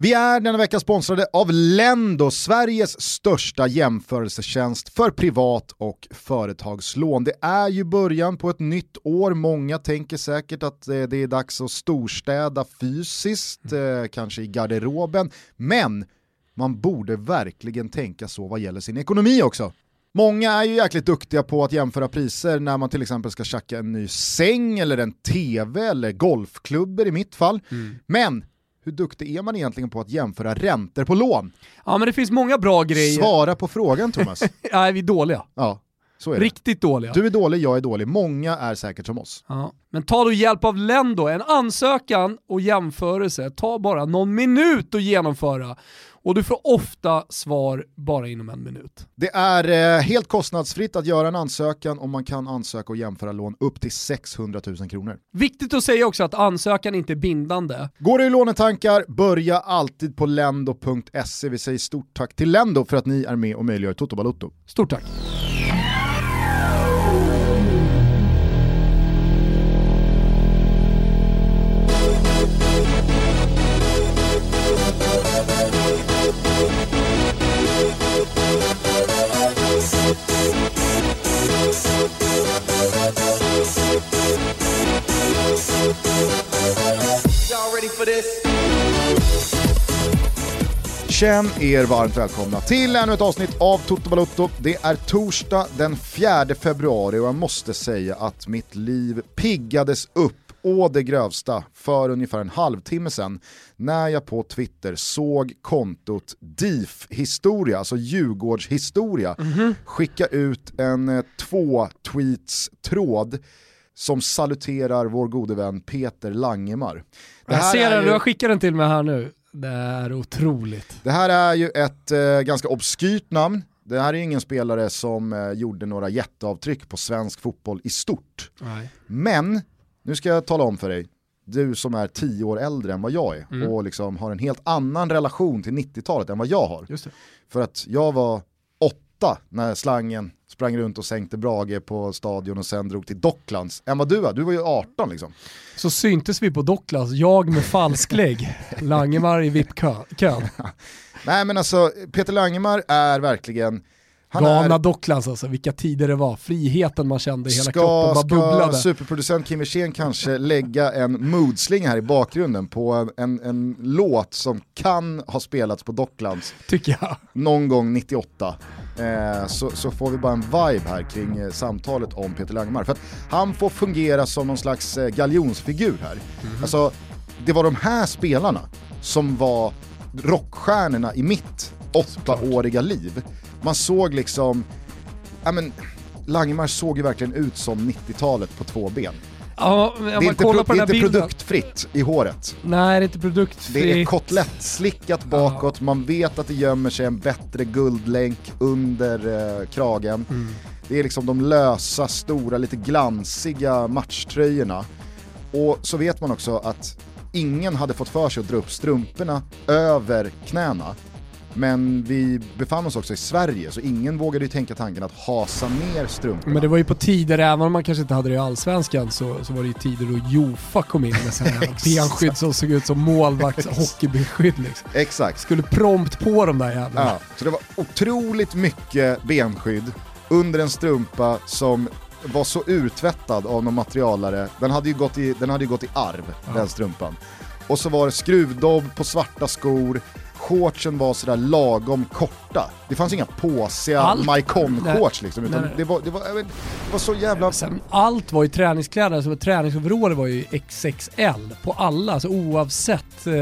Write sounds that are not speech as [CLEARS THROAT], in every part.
Vi är denna vecka sponsrade av Lendo, Sveriges största jämförelsetjänst för privat och företagslån. Det är ju början på ett nytt år, många tänker säkert att eh, det är dags att storstäda fysiskt, eh, kanske i garderoben, men man borde verkligen tänka så vad gäller sin ekonomi också. Många är ju jäkligt duktiga på att jämföra priser när man till exempel ska tjacka en ny säng eller en tv eller golfklubbor i mitt fall. Mm. Men hur duktig är man egentligen på att jämföra räntor på lån? Ja men det finns många bra grejer. Svara på frågan Thomas. [LAUGHS] Nej vi är dåliga. Ja. Riktigt dåliga. Du är dålig, jag är dålig. Många är säkert som oss. Ja. Men ta då hjälp av Lendo. En ansökan och jämförelse tar bara någon minut att genomföra och du får ofta svar bara inom en minut. Det är eh, helt kostnadsfritt att göra en ansökan och man kan ansöka och jämföra lån upp till 600 000 kronor. Viktigt att säga också att ansökan inte är bindande. Går du i lånetankar, börja alltid på lendo.se. Vi säger stort tack till Lendo för att ni är med och möjliggör Toto Balotto. Stort tack. Känn er varmt välkomna till ännu ett avsnitt av Toto Balotto. Det är torsdag den 4 februari och jag måste säga att mitt liv piggades upp å det grövsta för ungefär en halvtimme sedan när jag på Twitter såg kontot DIF-historia, alltså Djurgårdshistoria, mm -hmm. skicka ut en eh, två-tweets-tråd som saluterar vår gode vän Peter Langemar. jag ser den, ju... du har skickat den till mig här nu. Det är otroligt. Det här är ju ett eh, ganska obskyrt namn. Det här är ingen spelare som eh, gjorde några jätteavtryck på svensk fotboll i stort. Nej. Men, nu ska jag tala om för dig, du som är tio år äldre än vad jag är mm. och liksom har en helt annan relation till 90-talet än vad jag har. För att jag var åtta när slangen sprang runt och sänkte Brage på stadion och sen drog till Docklands än vad du var. Du var ju 18 liksom. Så syntes vi på Docklands, jag med falsklägg, Langemar i VIP-kön. [LAUGHS] Nej men alltså, Peter Langemar är verkligen han Galna är... Docklands alltså, vilka tider det var. Friheten man kände, hela ska, kroppen bara bubblade. Ska superproducent Kim Wirsén kanske lägga en moodsling här i bakgrunden på en, en, en, låt som kan ha spelats på Docklands. Tycker jag. Någon gång 98. Eh, så, så, får vi bara en vibe här kring eh, samtalet om Peter Langemar. För att han får fungera som någon slags eh, galjonsfigur här. Mm. Alltså, det var de här spelarna som var rockstjärnorna i mitt åttaåriga liv. Man såg liksom, ja men, Langemar såg ju verkligen ut som 90-talet på två ben. Ja, det är inte, pro, det är inte produktfritt i håret. Nej, det är inte produktfritt. Det är kotlettslickat bakåt, ja. man vet att det gömmer sig en bättre guldlänk under eh, kragen. Mm. Det är liksom de lösa, stora, lite glansiga matchtröjorna. Och så vet man också att ingen hade fått för sig att dra upp strumporna över knäna men vi befann oss också i Sverige, så ingen vågade ju tänka tanken att hasa ner strumporna. Men det var ju på tider, även om man kanske inte hade det i Allsvenskan, så, så var det ju tider då Jofa kom in med sådana [LAUGHS] benskydd som såg ut som målvakts hockeybeskydd. Liksom. Exakt. Skulle prompt på de där jävlarna. Ja, så det var otroligt mycket benskydd under en strumpa som var så urtvättad av någon materialare, den hade ju gått i, den hade ju gått i arv, ja. den strumpan. Och så var det skruvdobb på svarta skor, shortsen var sådär lagom korta. Det fanns inga påsiga Maikon-shorts liksom, utan nej, nej. Det, var, det, var, det var så jävla... Sen, allt var ju träningskläder, alltså träningsoveraller var ju XXL på alla, alltså oavsett eh,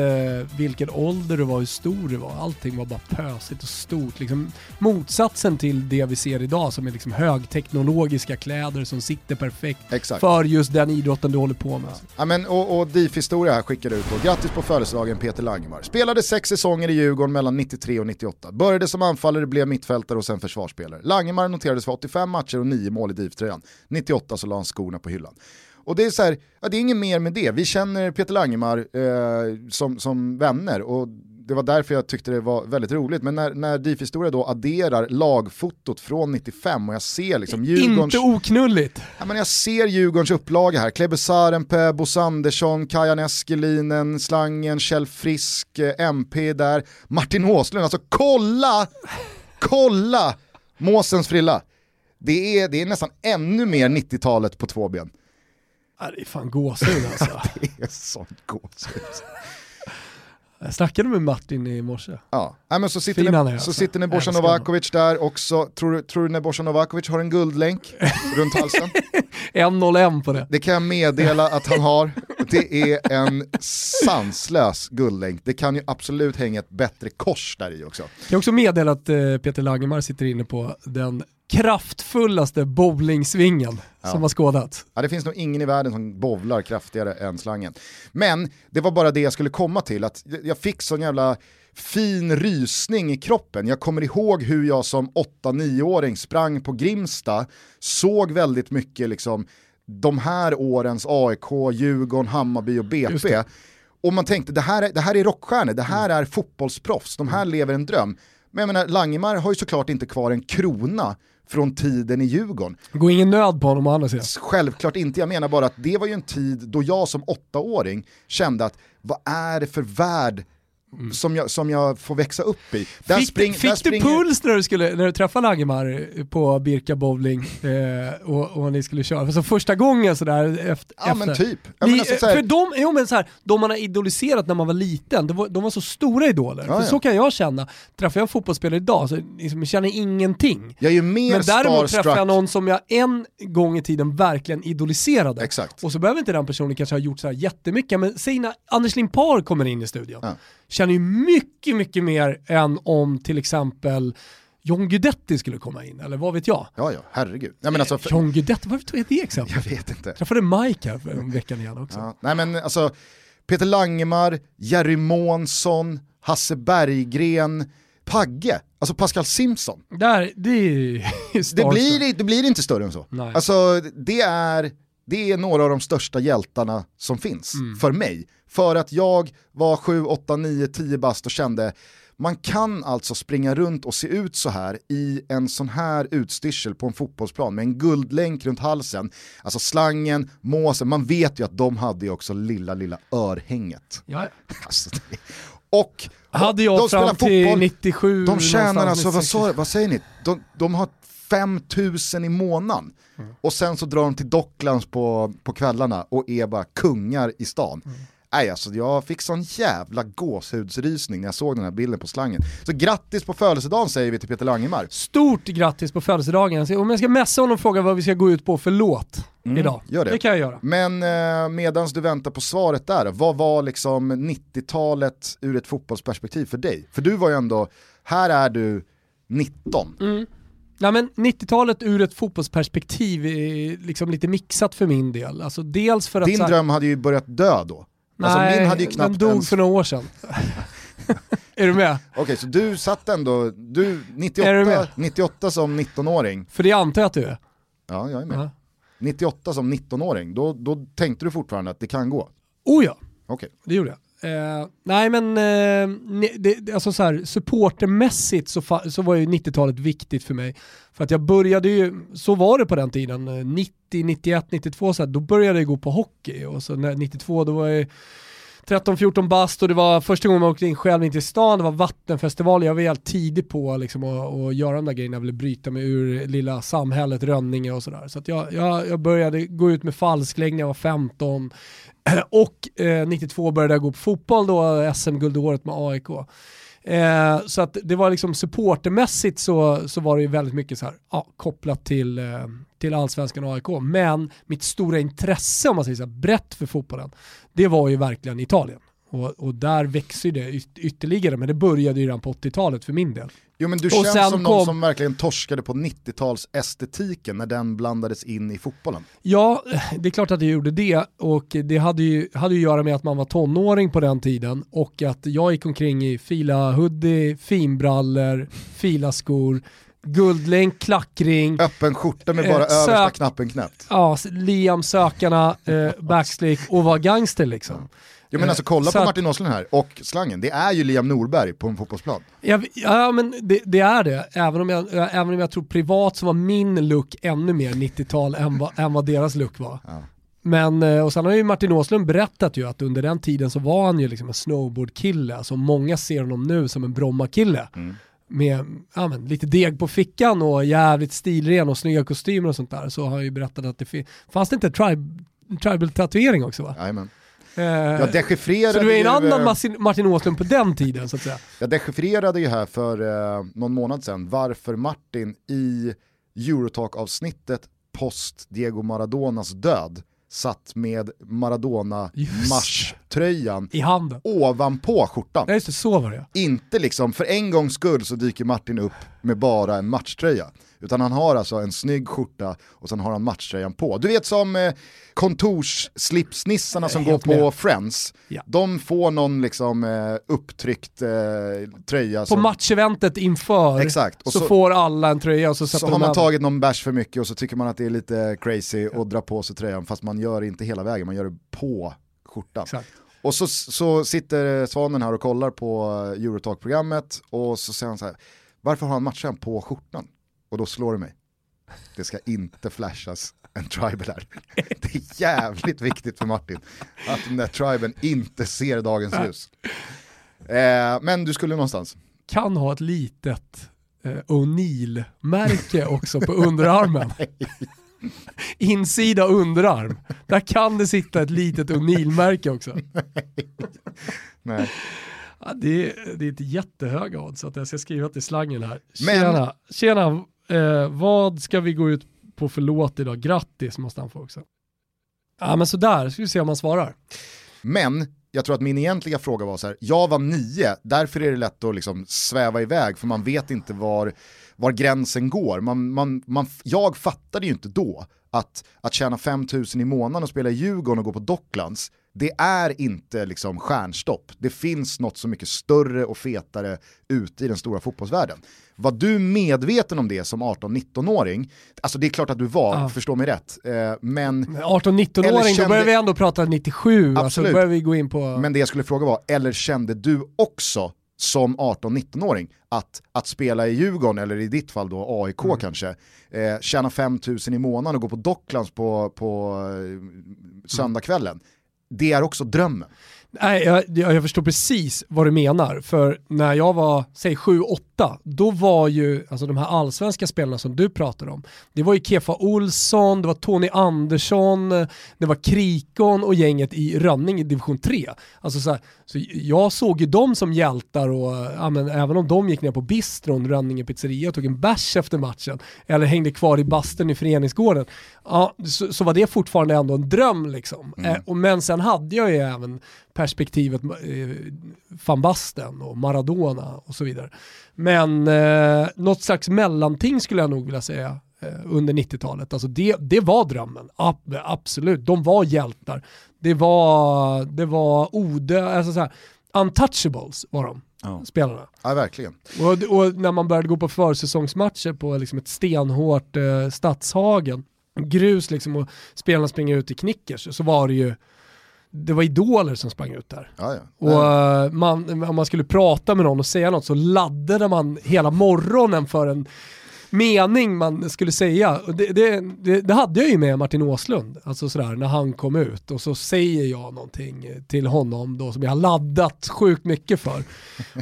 vilken ålder du var, hur stor du var, allting var bara pösigt och stort. Liksom, motsatsen till det vi ser idag som är liksom högteknologiska kläder som sitter perfekt Exakt. för just den idrotten du håller på med. Ja, men, och, och DIF-historia här skickar ut då. Grattis på födelsedagen Peter Langemar. Spelade sex säsonger i Djurgården mellan 93 och 98. Började som anfallare, blev mittfältare och sen försvarsspelare. Langemar noterades för 85 matcher och 9 mål i DIF-tröjan. 98 så la han skorna på hyllan. Och det är så här, ja, det är inget mer med det. Vi känner Peter Langemar eh, som, som vänner och det var därför jag tyckte det var väldigt roligt. Men när, när DIF-historia då adderar lagfotot från 95 och jag ser liksom Djurgårdens... Inte oknulligt. Ja, men jag ser Djurgårdens upplaga här. Klebbe Sarenpää, Bosse Andersson, Kajan Eskelinen, Slangen, Kjell Frisk, eh, MP där, Martin Åslund. Alltså kolla, kolla Måsens frilla. Det är, det är nästan ännu mer 90-talet på två ben. Ja, det är fan gåshud alltså. [LAUGHS] det är sånt gåshud. Jag snackade med Martin i morse. Ja, ja men så sitter, Fin ne, alltså. så sitter Nebojsa Älskar Novakovic där också. Tror, du- tror du Nebojsa Novakovic har en guldlänk runt halsen? [LAUGHS] 1-0-1 på det. Det kan jag meddela att han har. Det är en sanslös guldlänk. Det kan ju absolut hänga ett bättre kors där i också. Jag kan också meddela att eh, Peter Langemar sitter inne på den kraftfullaste bowlingsvingen Ja. som har skådats. Ja, det finns nog ingen i världen som bovlar kraftigare än slangen. Men det var bara det jag skulle komma till, att jag fick sån jävla fin rysning i kroppen. Jag kommer ihåg hur jag som 8-9-åring sprang på Grimsta, såg väldigt mycket liksom de här årens AIK, Djurgården, Hammarby och BP. Och man tänkte det här är, det här är rockstjärnor, det här är fotbollsproffs, de här lever en dröm. Men jag menar, Langemar har ju såklart inte kvar en krona från tiden i Djurgården. Det går ingen nöd på honom å andra sidan. Självklart inte, jag menar bara att det var ju en tid då jag som åttaåring kände att vad är det för värld som, jag, som jag får växa upp i? Där Mm. Fick, spring- fick där du springer- puls när du, skulle, när du träffade Langemar på Birka bowling eh, och, och ni skulle köra? Alltså första gången sådär efter. Ja men typ. Ja, men alltså, för de, jo, men så här, de man har idoliserat när man var liten, de var, de var så stora idoler. Ja, för ja. så kan jag känna. Träffar jag en fotbollsspelare idag så liksom, jag känner ingenting. jag är ju mer Men däremot träffar jag någon som jag en gång i tiden verkligen idoliserade. Exakt. Och så behöver inte den personen kanske ha gjort så här jättemycket, men säg när Anders Limpar kommer in i studion. Ja. Känner ju mycket, mycket mer än om till exempel John Guidetti skulle komma in, eller vad vet jag? Ja, ja, herregud. Nej, men alltså, för, John Guidetti, varför tog jag det exemplet? jag vet inte. Jag träffade Mike här för en veckan igen också. Ja. Nej men alltså, Peter Langemar, Jerry Månsson, Hasse Berggren, Pagge, alltså Pascal Simpson. Där, det är Det blir, det blir inte större än så. Nej. Alltså det är, det är några av de största hjältarna som finns Mm. för mig. För att jag var 7, 8, 9, 10 bast och kände man kan alltså springa runt och se ut så här i en sån här utstyrsel på en fotbollsplan med en guldlänk runt halsen. Alltså slangen, måsen, man vet ju att de hade ju också lilla, lilla örhänget. Ja, Alltså, det- och hade jag de spelar fram till fotboll, 97 de tjänar alltså, vad, 96. sa, vad säger ni? De, de har 5000 i månaden. Och sen så drar de till Docklands på, på kvällarna och är bara kungar i stan. Nej alltså jag fick sån jävla gåshudsrysning när jag såg den här bilden på slangen. Så grattis på födelsedagen säger vi till Peter Langemar. Stort grattis på födelsedagen. Så Om jag ska messa honom och fråga vad vi ska gå ut på för låt idag. gör det. det kan jag göra. Men eh, medans du väntar på svaret där, vad var liksom 90-talet ur ett fotbollsperspektiv för dig? För du var ju ändå, här är du 19. Nej, men 90-talet ur ett fotbollsperspektiv är liksom lite mixat för min del. Alltså dels för att... Din dröm hade ju börjat dö då. Alltså Nej, min hade ju den knappt dog ens... för några år sedan. [LAUGHS] är du med? Okej, så du satt ändå, du Är du 98, med? 98 som 19-åring, För det antar jag att du är. ja jag är med. Ja. 98 som 19-åring, då, då tänkte du fortfarande att det kan gå. Oh ja, Okej, det gjorde jag. Eh, nej men eh, ne- det, alltså så här, supportermässigt så, så var ju 90-talet viktigt för mig. För att jag började ju, så var det på den tiden, 90, 91, 92 så här, då började jag gå på hockey och så när, 92 då var jag 13-14 bast och det var första gången man åkte in själv in till stan, det var vattenfestival, jag var helt tidig på liksom, att, att göra de där grejerna, jag ville bryta mig ur lilla samhället, Rönninge och sådär. Så att jag, jag, jag började gå ut med falsklägg när jag var 15 [CLEARS THROAT] och eh, 92 började jag gå på fotboll då, SM-guldåret med AIK. Eh, så att det var liksom supportermässigt så, så var det ju väldigt mycket så här, ja, kopplat till, eh, till allsvenskan och AIK. Men mitt stora intresse, om man säger så här, brett för fotbollen, det var ju verkligen Italien. Och, och där växer det yt- ytterligare, men det började ju redan på 80-talet för min del. Jo men du Och känns som någon kom- som verkligen torskade på 90-tals estetiken när den blandades in i fotbollen. Ja, det är klart att jag gjorde det och det hade ju, hade ju att göra med att man var tonåring på den tiden och att jag gick omkring i fila hoodie, finbrallor, filaskor, guldlänk, klackring, Öppen skjorta med bara Eh, översta sök- knappen knäppt. ja, Liam sökarna, eh, backslick och var gangster liksom. Ja men alltså kolla Så på Martin Åslund här och slangen, det är ju Liam Norberg på en fotbollsplan. Ja, ja men det, det är det, även om, jag, även om jag tror privat så var min look ännu mer 90-tal än än vad deras look var. Ja. Men, eh, och sen har ju Martin Åslund berättat ju att under den tiden så var han ju liksom en snowboardkille, alltså många ser honom nu som en Bromma-kille. Mm. Med ja, men, lite deg på fickan och jävligt stilren och snygga kostymer och sånt där. Så har han ju berättat att det fanns det inte tribe, tribal-tatuering också va? Jajamän. Eh, Jag dechiffrerade, så du är en annan eh, Martin- Martin Åslund på den tiden så att säga. jag dechiffrerade ju här för eh, någon månad sedan varför Martin i Eurotalk-avsnittet post Diego Maradonas död satt med Just Maradona-marschtröjan I handen. ovanpå skjortan. Ja just det, så var det ja. Inte liksom, för en gångs skull så dyker Martin upp med bara en matchtröja. Utan han har alltså en snygg skjorta och sen har han matchtröjan på. Du vet som eh, kontorsslipsnissarna som är går på med. Friends. Ja. De får någon liksom eh, upptryckt eh, tröja. På som, matcheventet inför Exakt. Och så, så- får alla en tröja och så sätter så har man tagit någon bärs för mycket och så tycker man att det är lite crazy och drar på sig tröjan fast man gör det inte hela vägen, man gör det på skjortan. Exakt. Och så, så sitter Svanen här och kollar på Eurotalk-programmet och så säger han så här, varför har han matchen på skjortan? Och då slår det mig. Det ska inte flashas en tribal här. [LAUGHS] Det är jävligt viktigt för Martin att den där triben inte ser dagens ljus. Eh, men du skulle någonstans. Kan ha ett litet eh, O'Neill-märke också på underarmen. [LAUGHS] [LAUGHS] Insida underarm. Där kan det sitta ett litet O'Neill-märke också. [LAUGHS] Nej. Ja, det, är, det är inte jättehöga odds att jag ska skriva till slangen här. Men- Tjena, tjena eh, vad ska vi gå ut på för låt idag? Grattis måste han få också. Ja men sådär, ska vi se om han svarar. Men jag tror att min egentliga fråga var så här, jag var nio, därför är det lätt att liksom sväva iväg för man vet inte var, var gränsen går. Man, man, man, jag fattade ju inte då att, att tjäna 5000 i månaden och spela i Djurgården och gå på Docklands, det är inte liksom stjärnstopp. Det finns något så mycket större och fetare ute i den stora fotbollsvärlden. Var du medveten om det som 18-19-åring? Alltså det är klart att du var, Ja. förstå mig rätt. Eh, men Men Eller 18-19-åring, kände- då börjar vi ändå prata 97, alltså, Absolut. då börjar vi gå in på... Men det jag skulle fråga var, eller kände du också som 18-19-åring att, att spela i Djurgården, eller i ditt fall då AIK Mm. kanske, eh, tjäna 5000 i månaden och gå på Docklands på, på eh, söndagskvällen, det är också drömmen. Nej, jag, jag förstår precis vad du menar. För när jag var, säg 7-8, då var ju alltså de här allsvenska spelarna som du pratar om, det var ju Kefa Olsson, det var Tony Andersson, det var Krikon och gänget i Rönning i division 3. Alltså så, här, så jag såg ju dem som hjältar och ja, men, även om de gick ner på bistron, Rönninge pizzeria och tog en bärs efter matchen, eller hängde kvar i basten i föreningsgården, ja, så, så var det fortfarande ändå en dröm liksom. Eh, och, men sen hade jag ju även perspektivet eh, van Basten och Maradona och så vidare. Men eh, något slags mellanting skulle jag nog vilja säga eh, under 90-talet. Alltså det, det var drömmen, Ab- absolut. De var hjältar. Det var, det var odö, alltså så här, untouchables var de, spelarna. Ja, verkligen. Och, och när man började gå på försäsongsmatcher på liksom ett stenhårt eh, Stadshagen, grus liksom och spelarna springer ut i knickers, så var det ju, det var idoler som sprang ut där. Ja, ja. Och eh, man, om man skulle prata med någon och säga något så laddade man hela morgonen för en mening man skulle säga. Det, det, det, det hade jag ju med Martin Åslund, alltså sådär när han kom ut och så säger jag någonting till honom då som jag har laddat sjukt mycket för.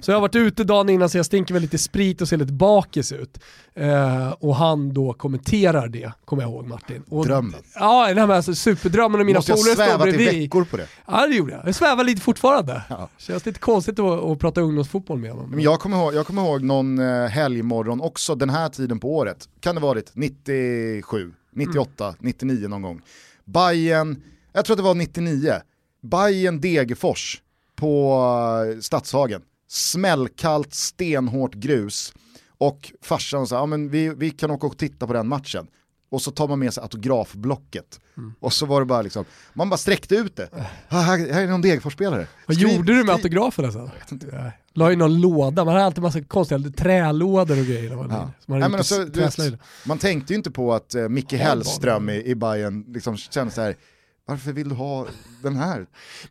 Så jag har varit ute dagen innan så jag stinker väl lite sprit och ser lite bakis ut. Eh, och han då kommenterar det, kommer jag ihåg Martin. Och, Drömmen. Ja, den här alltså, superdrömmen och mina Måste jag polare står svävat i bredvid. veckor på det? Ja det gjorde jag. Jag svävar lite fortfarande. Ja. Känns lite konstigt att, att prata ungdomsfotboll med honom. Men jag kommer ihåg, jag kommer ihåg någon eh, helgmorgon också den här tiden på året. Kan det varit 97, 98, 99 någon gång. Bayern, jag tror att det var 99. Bayern Degerfors på eh, Stadshagen. Smällkallt, stenhårt grus. Och farsan sa, ja men vi, vi kan åka och titta på den matchen. Och så tar man med sig autografblocket. Och så var det bara liksom, man bara sträckte ut det. Ah, här, här är någon Degerfors-spelare. Vad Skriv- gjorde du med autograferna sen? Nej. La i någon låda, man hade alltid massa konstiga trälådor och grejer. man- Ja. man Nej, alltså, vet, man tänkte ju inte på att uh, Micke Hellström i, i Bayern liksom kände så här, Varför vill du ha den här?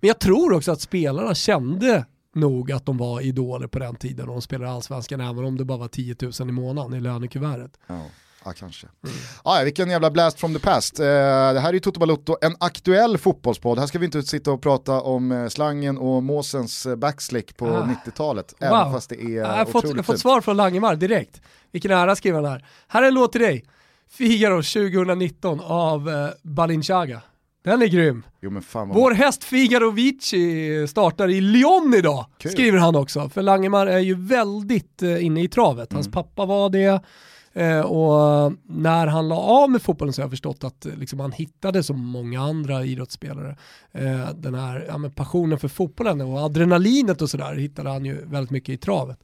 Men jag tror också att spelarna kände nog att de var idoler på den tiden och de spelade allsvenskan även om det bara var 10 000 i månaden i lönekuvertet. Ja. Ja, kanske. Mm. Ah, ja, vilken jävla blast from the past. Eh, det här är ju Toto Balotto, en aktuell fotbollspodd. Här ska vi inte sitta och prata om eh, slangen och Måsens eh, backslick på ah. 90-talet. Wow. Även fast det är Jag har fått, jag fått svar från Langemar direkt. Vilken ära skriver han här. Här är en låt till dig. Figaro 2019 av eh, Balinciaga. Den är grym. Jo, Vår häst Figaro Vici startar i Lyon idag, Kul. skriver han också. För Langemar är ju väldigt eh, inne i travet. Hans mm. pappa var det. Eh, och när han la av med fotbollen så har jag förstått att eh, liksom, han hittade som många andra idrottsspelare eh, den här ja, passionen för fotbollen och adrenalinet och sådär hittade han ju väldigt mycket i travet.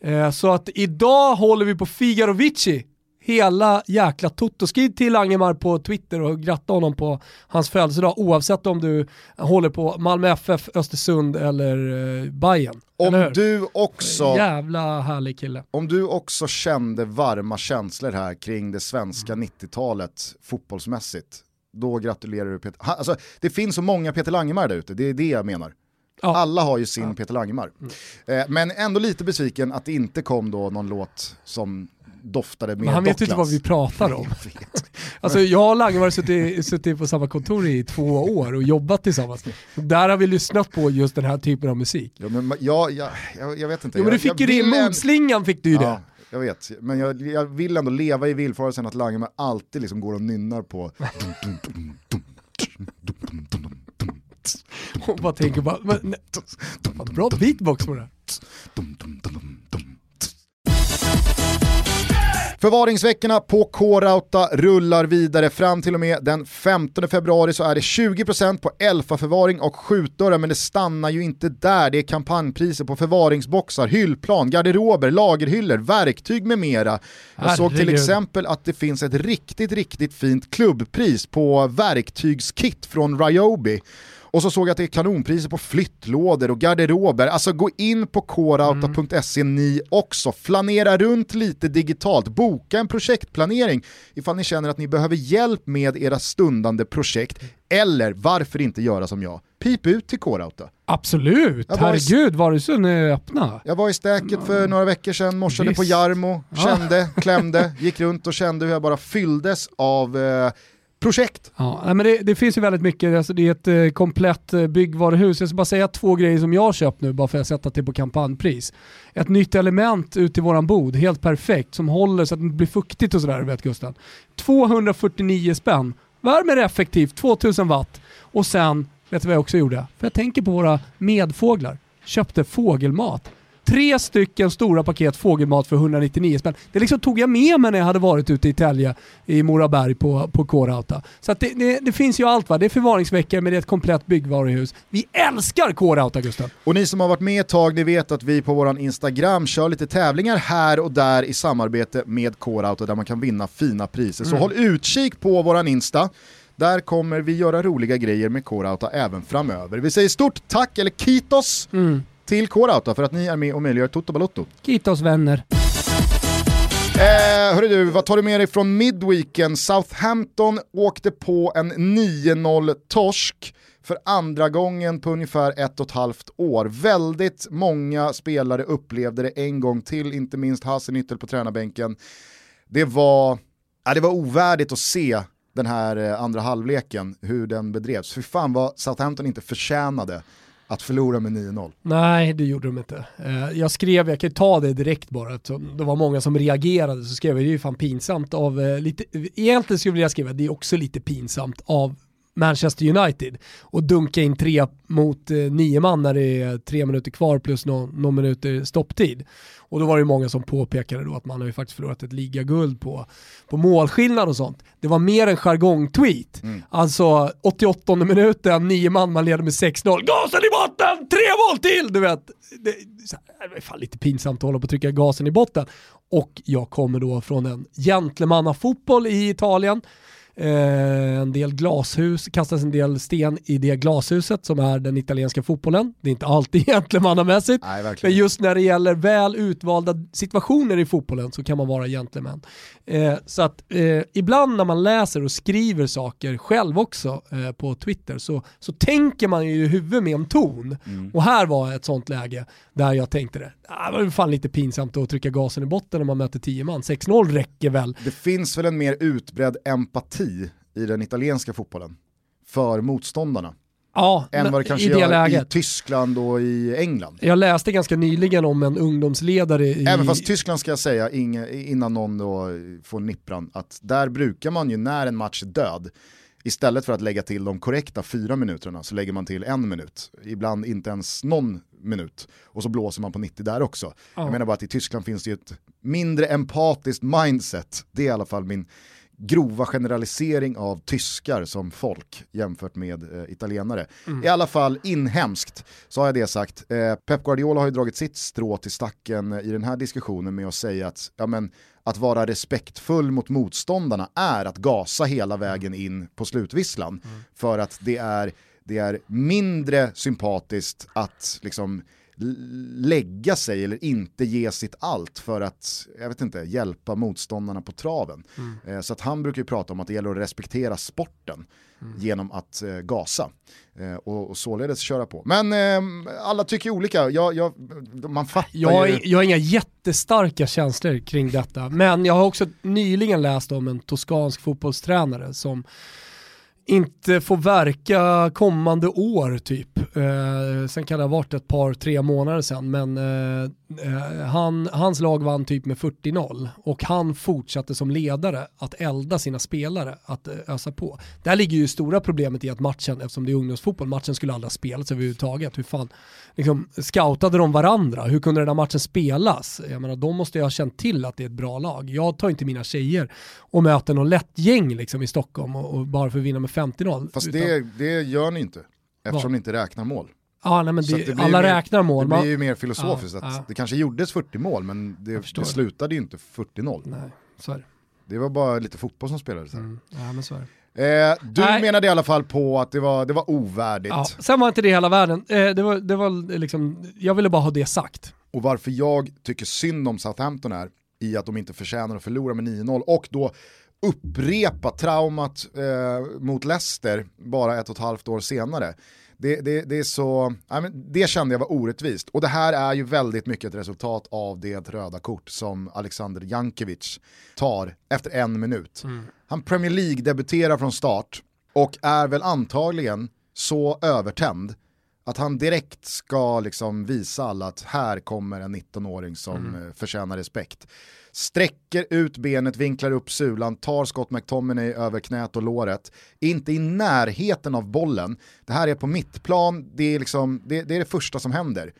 Eh, så att idag håller vi på Figarovici hela jäkla Toto. Skriv till Angemar på Twitter och gratta honom på hans födelsedag oavsett om du håller på Malmö FF, Östersund eller eh, Bayern. Om eller du också... Jävla härlig kille. Om du också kände varma känslor här kring det svenska mm. 90-talet fotbollsmässigt, då gratulerar du Peter. Alltså, det finns så många Peter Langemar där ute, det är det jag menar. Ja. Alla har ju sin ja. Peter Langemar. Mm. Eh, men ändå lite besviken att det inte kom då någon låt som doftade mer Men han vet ju inte vad vi pratar om. alltså jag och Lange har suttit, suttit på samma kontor i två år och jobbat tillsammans. Där har vi lyssnat på just den här typen av musik. Ja, men jag, jag, jag, jag vet inte. Jo, men du fick ju det i modslingan fick du ju ja. det jag vet, men jag, jag, vill ändå leva i villfarelsen att Langemark alltid liksom går och nynnar på och bara tänker bara, men, bra beatbox på det. Förvaringsveckorna på K-Rauta rullar vidare fram till och med den 15 februari så är det 20% på Elfa-förvaring och skjutdörrar men det stannar ju inte där. Det är kampanjpriser på förvaringsboxar, hyllplan, garderober, lagerhyllor, verktyg med mera. Jag såg till exempel att det finns ett riktigt, riktigt fint klubbpris på verktygskit från Ryobi. Och så såg jag att det är kanonpriser på flyttlådor och garderober. Alltså gå in på corauta.se mm. ni också. Flanera runt lite digitalt. Boka en projektplanering ifall ni känner att ni behöver hjälp med era stundande projekt. Eller varför inte göra som jag? Pip ut till Corauta. Absolut, var herregud i... varuhusen är öppna. Jag var i stäket för några veckor sedan, morsade Visst. på Jarmo, kände, klämde, [LAUGHS] gick runt och kände hur jag bara fylldes av eh, projekt. Ja, men det, det, finns ju väldigt mycket, alltså det är ett eh, komplett eh, byggvaruhus. Jag ska bara säga två grejer som jag har köpt nu bara för att sätta det på kampanjpris. Ett nytt element ut i våran bod, helt perfekt, som håller så att det inte blir fuktigt och sådär, vet Gustav. 249 spänn, värmer effektivt, 2000 watt. Och sen, vet du vad jag också gjorde? För jag tänker på våra medfåglar. Köpte fågelmat. Tre stycken stora paket fågelmat för 199 spänn. Det liksom tog jag med mig när jag hade varit ute i Tälje i Moraberg på, på Kårauta. Så det, det, det, finns ju allt va. Det är förvaringsveckor men det är ett komplett byggvaruhus. Vi älskar Kårauta Gustav! Och ni som har varit med ett tag, ni vet att vi på vår Instagram kör lite tävlingar här och där i samarbete med Kårauta där man kan vinna fina priser. Så mm. håll utkik på våran Insta. Där kommer vi göra roliga grejer med Kårauta även framöver. Vi säger stort tack, eller kitos, mm till K-Rauta för att ni är med och möjliggör Toto Balotto. Kitos vänner. Eh, hörru du, vad tar du med dig från midweeken? Southampton åkte på en 9-0 torsk för andra gången på ungefär ett och ett halvt år. Väldigt många spelare upplevde det en gång till, inte minst Hasenüttel på tränarbänken. Det var, ja, det var ovärdigt att se den här eh, andra halvleken, hur den bedrevs. För fan vad Southampton inte förtjänade att förlora med 9-0. Nej, det gjorde de inte. Eh, jag skrev, jag kan ta det direkt bara, eftersom det var många som reagerade, så skrev jag det är ju fan pinsamt av, eh, lite, egentligen skulle jag vilja skriva, det är också lite pinsamt av Manchester United och dunka in tre mot eh, nio man när det är tre minuter kvar plus någon, någon minuter stopptid. Och då var det många som påpekade då att man har ju faktiskt förlorat ett ligaguld på, på målskillnad och sånt. Det var mer en jargong-tweet. Mm. Alltså 88 minuten, nio man, man leder med 6-0. Gasen i botten, tre mål till! Du vet, det, det är fan lite pinsamt att hålla på och trycka gasen i botten. Och jag kommer då från en gentlemannafotboll i Italien en del glashus, kastas en del sten i det glashuset som är den italienska fotbollen. Det är inte alltid [LAUGHS] gentlemannamässigt. Men just när det gäller väl utvalda situationer i fotbollen så kan man vara gentleman. Eh, så att eh, ibland när man läser och skriver saker själv också eh, på Twitter så, så tänker man ju i huvudet med en ton. Mm. Och här var ett sånt läge där jag tänkte det, det var fan lite pinsamt att trycka gasen i botten när man möter 10 man. 6-0 räcker väl. Det finns väl en mer utbredd empati i den italienska fotbollen för motståndarna. Ja, än vad det kanske i det gör läget. i Tyskland och i England. Jag läste ganska nyligen om en ungdomsledare i... Även fast Tyskland ska jag säga, innan någon då får nippran, att där brukar man ju när en match är död, istället för att lägga till de korrekta fyra minuterna så lägger man till en minut. Ibland inte ens någon minut. Och så blåser man på 90 där också. Ja. Jag menar bara att i Tyskland finns det ju ett mindre empatiskt mindset. Det är i alla fall min grova generalisering av tyskar som folk jämfört med eh, italienare. Mm. I alla fall inhemskt så har jag det sagt. Eh, Pep Guardiola har ju dragit sitt strå till stacken i den här diskussionen med att säga att ja, men, att vara respektfull mot motståndarna är att gasa hela vägen in på slutvisslan. Mm. För att det är, det är mindre sympatiskt att liksom lägga sig eller inte ge sitt allt för att, jag vet inte, hjälpa motståndarna på traven. Mm. Eh, så att han brukar ju prata om att det gäller att respektera sporten mm. genom att eh, gasa eh, och, och således köra på. Men eh, alla tycker olika, jag, jag, man fattar jag, ju... Jag har inga jättestarka känslor kring detta, men jag har också nyligen läst om en toskansk fotbollstränare som inte får verka kommande år typ. Eh, sen kan det ha varit ett par, tre månader sen, men Eh, han, hans lag vann typ med 40-0 och han fortsatte som ledare att elda sina spelare, att eh, ösa på. Där ligger ju stora problemet i att matchen, eftersom det är ungdomsfotboll, matchen skulle aldrig ha spelats överhuvudtaget. Hur fan, liksom, scoutade de varandra? Hur kunde den här matchen spelas? Jag menar, de måste ju ha känt till att det är ett bra lag. Jag tar inte mina tjejer och möter någon lätt gäng liksom, i Stockholm och, och bara för att vinna med 50-0. Fast utan... det, det gör ni inte, eftersom ni inte räknar mål. Ja, nej, men det, det alla mer, räknar mål. Det blir ju mer filosofiskt. Ja, att ja. Det kanske gjordes 40 mål men det, det slutade ju inte 40-0. Nej, så är det. Det var bara lite fotboll som spelades här. Mm. Ja, men så är det. Eh, du Nej. menade i alla fall på att det var, det var ovärdigt. Ja, sen var inte det hela världen. Eh, det var, det var liksom, jag ville bara ha det sagt. Och varför jag tycker synd om Southampton är i att de inte förtjänar att förlora med 9-0 och då upprepa traumat eh, mot Leicester bara ett och ett halvt år senare det, det, det, är så, det kände jag var orättvist. Och det här är ju väldigt mycket ett resultat av det röda kort som Alexander Jankovic tar efter en minut. Mm. Han Premier League-debuterar från start och är väl antagligen så övertänd att han direkt ska liksom visa alla att här kommer en 19-åring som mm. Eh, förtjänar respekt sträcker ut benet, vinklar upp sulan, tar Scott McTominay över knät och låret, inte i närheten av bollen. Det här är på mittplan, det är, liksom, det, det är det första som händer.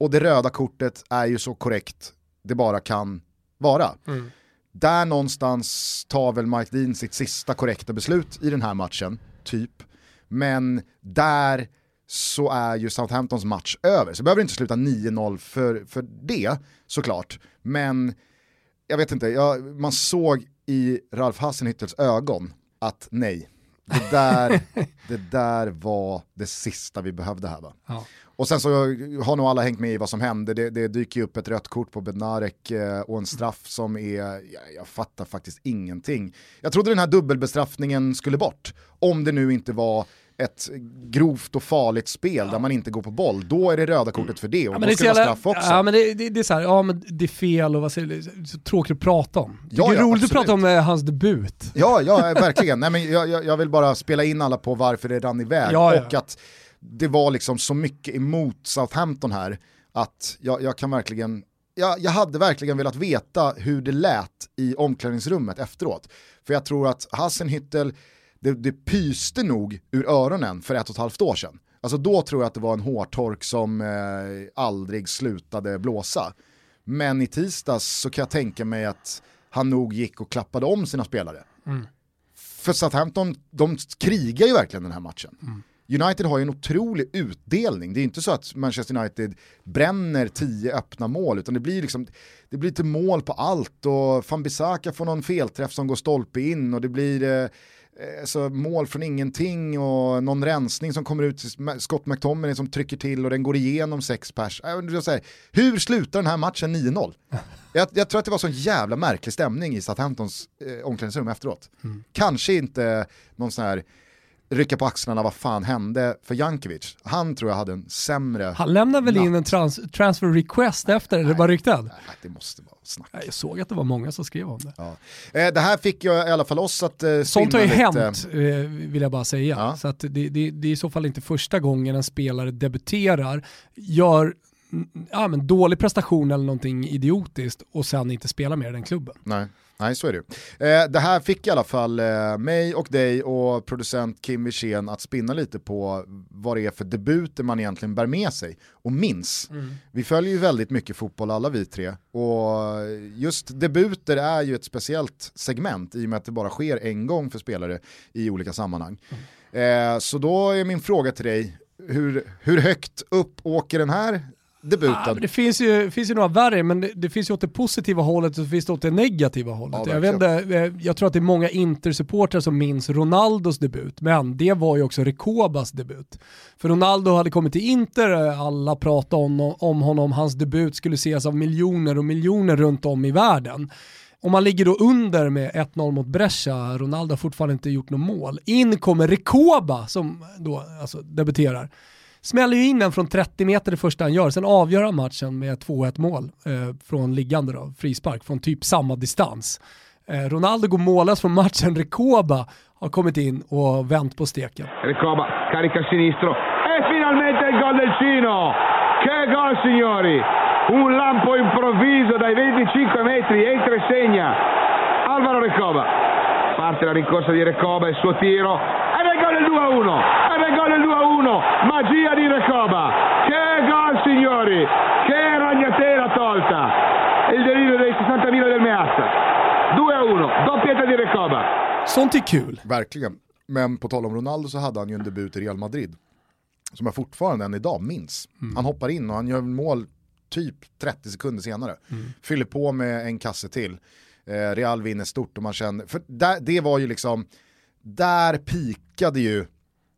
Och det röda kortet är ju så korrekt det bara kan vara. Mm. Där någonstans tar väl Mike Dean sitt sista korrekta beslut i den här matchen, typ. Men där så är ju Southamptons match över. Så det behöver inte sluta 9-0 för, för det, såklart. Men jag vet inte, jag, man såg i Ralf Hassenhüttels ögon att nej, det där, [LAUGHS] det där var det sista vi behövde här va. Ja. Och sen så har nog alla hängt med i vad som hände, det, det dyker upp ett rött kort på Bednarek eh, och en straff som är, jag, jag fattar faktiskt ingenting. Jag trodde den här dubbelbestraffningen skulle bort, om det nu inte var ett grovt och farligt spel ja. där man inte går på boll, då är det röda kortet för det och ja, då ska det vara straff också. Ja men det, det, det, är så här, ja men det är fel och vad säger du, så tråkigt att prata om. Ja, det är ja, roligt absolut. att prata om eh, hans debut. Ja, ja verkligen. Nej, men jag, jag, vill bara spela in alla på varför det rann iväg ja, och att det var liksom så mycket emot Southampton här att jag, jag kan verkligen jag, jag, hade verkligen velat veta hur det lät i omklädningsrummet efteråt. För jag tror att Hassenhüttel det, det pyste nog ur öronen för ett och ett halvt år sedan. Alltså då tror jag att det var en hårtork som eh, aldrig slutade blåsa. Men i tisdags så kan jag tänka mig att han nog gick och klappade om sina spelare. Mm. För Southampton, de krigar ju verkligen den här matchen. Mm. United har ju en otrolig utdelning. Det är inte så att Manchester United bränner tio öppna mål, utan det blir liksom, det blir lite mål på allt och van Bissaka får någon felträff som går stolpe in och det blir eh, alltså, mål från ingenting och någon rensning som kommer ut, Scott McTominay som trycker till och den går igenom sex pers. Äh, hur slutar den här matchen 9-0? [LAUGHS] Jag, jag, tror att det var sån jävla märklig stämning i Southamptons eh, omklädningsrum efteråt. Mm. Kanske inte någon sån här rycka på axlarna, vad fan hände för Jankovic? Han tror jag hade en sämre Han lämnade väl natt. in en trans transfer request efter, eller bara ryktad? Nej, det måste vara snack. Jag såg att det var många som skrev om det. Ja. Eh, det här fick jag i alla fall oss att eh, Sånt har ju lite... hänt, eh, vill jag bara säga. Ja. Så att det, det, det är i så fall inte första gången en spelare debuterar, gör ja, men dålig prestation eller någonting idiotiskt och sen inte spelar mer i den klubben. Nej. Nej, så är det eh, Det här fick i alla fall eh, mig och dig och producent Kim Wirsén att spinna lite på vad det är för debuter man egentligen bär med sig och minns. Mm. Vi följer ju väldigt mycket fotboll alla vi tre och just debuter är ju ett speciellt segment i och med att det bara sker en gång för spelare i olika sammanhang. Mm. Eh, så då är min fråga till dig, hur, hur högt upp åker den här debuten. Ah, det finns ju, finns ju några värre, men det, det, finns ju åt det positiva hållet och så finns det åt det negativa hållet. Ja, jag, vet inte, eh, jag tror att det är många Inter-supportrar som minns Ronaldos debut, men det var ju också Rekobas debut. För Ronaldo hade kommit till Inter, alla pratade om, om honom, hans debut skulle ses av miljoner och miljoner runt om i världen. Om man ligger då under med 1-0 mot Brescia, Ronaldo har fortfarande inte gjort något mål. In kommer Rekoba som då alltså, debuterar smäller ju in den från 30 meter det första han gör, sen avgör han matchen med 2-1 mål eh, från liggande då, frispark från typ samma distans. Eh, Ronaldo går mållös från matchen, Rekoba har kommit in och vänt på steken. Rekoba, carica sinistro e finalmente il gol del Cino! Che gol signori! Un lampo improvviso dai 25 metri, entra e segna Alvaro Recoba. Parte la rincorsa di Recoba, il suo tiro, è il gol del 2-1! ed è gol del 2-1, magia di Recoba, che gol signori, che ragnatela tolta, il delirio dei 60.000 del Meazza, 2-1, doppietta di Recoba. Sånt är kul. Verkligen, men på tal om Ronaldo så hade han ju en debut i Real Madrid, som jag fortfarande än idag minns. Mm. Han hoppar in och han gör mål typ 30 sekunder senare. Mm. Fyller på med en kasse till. Eh, Real vinner stort och man känner, för där, det var ju liksom, där pikade ju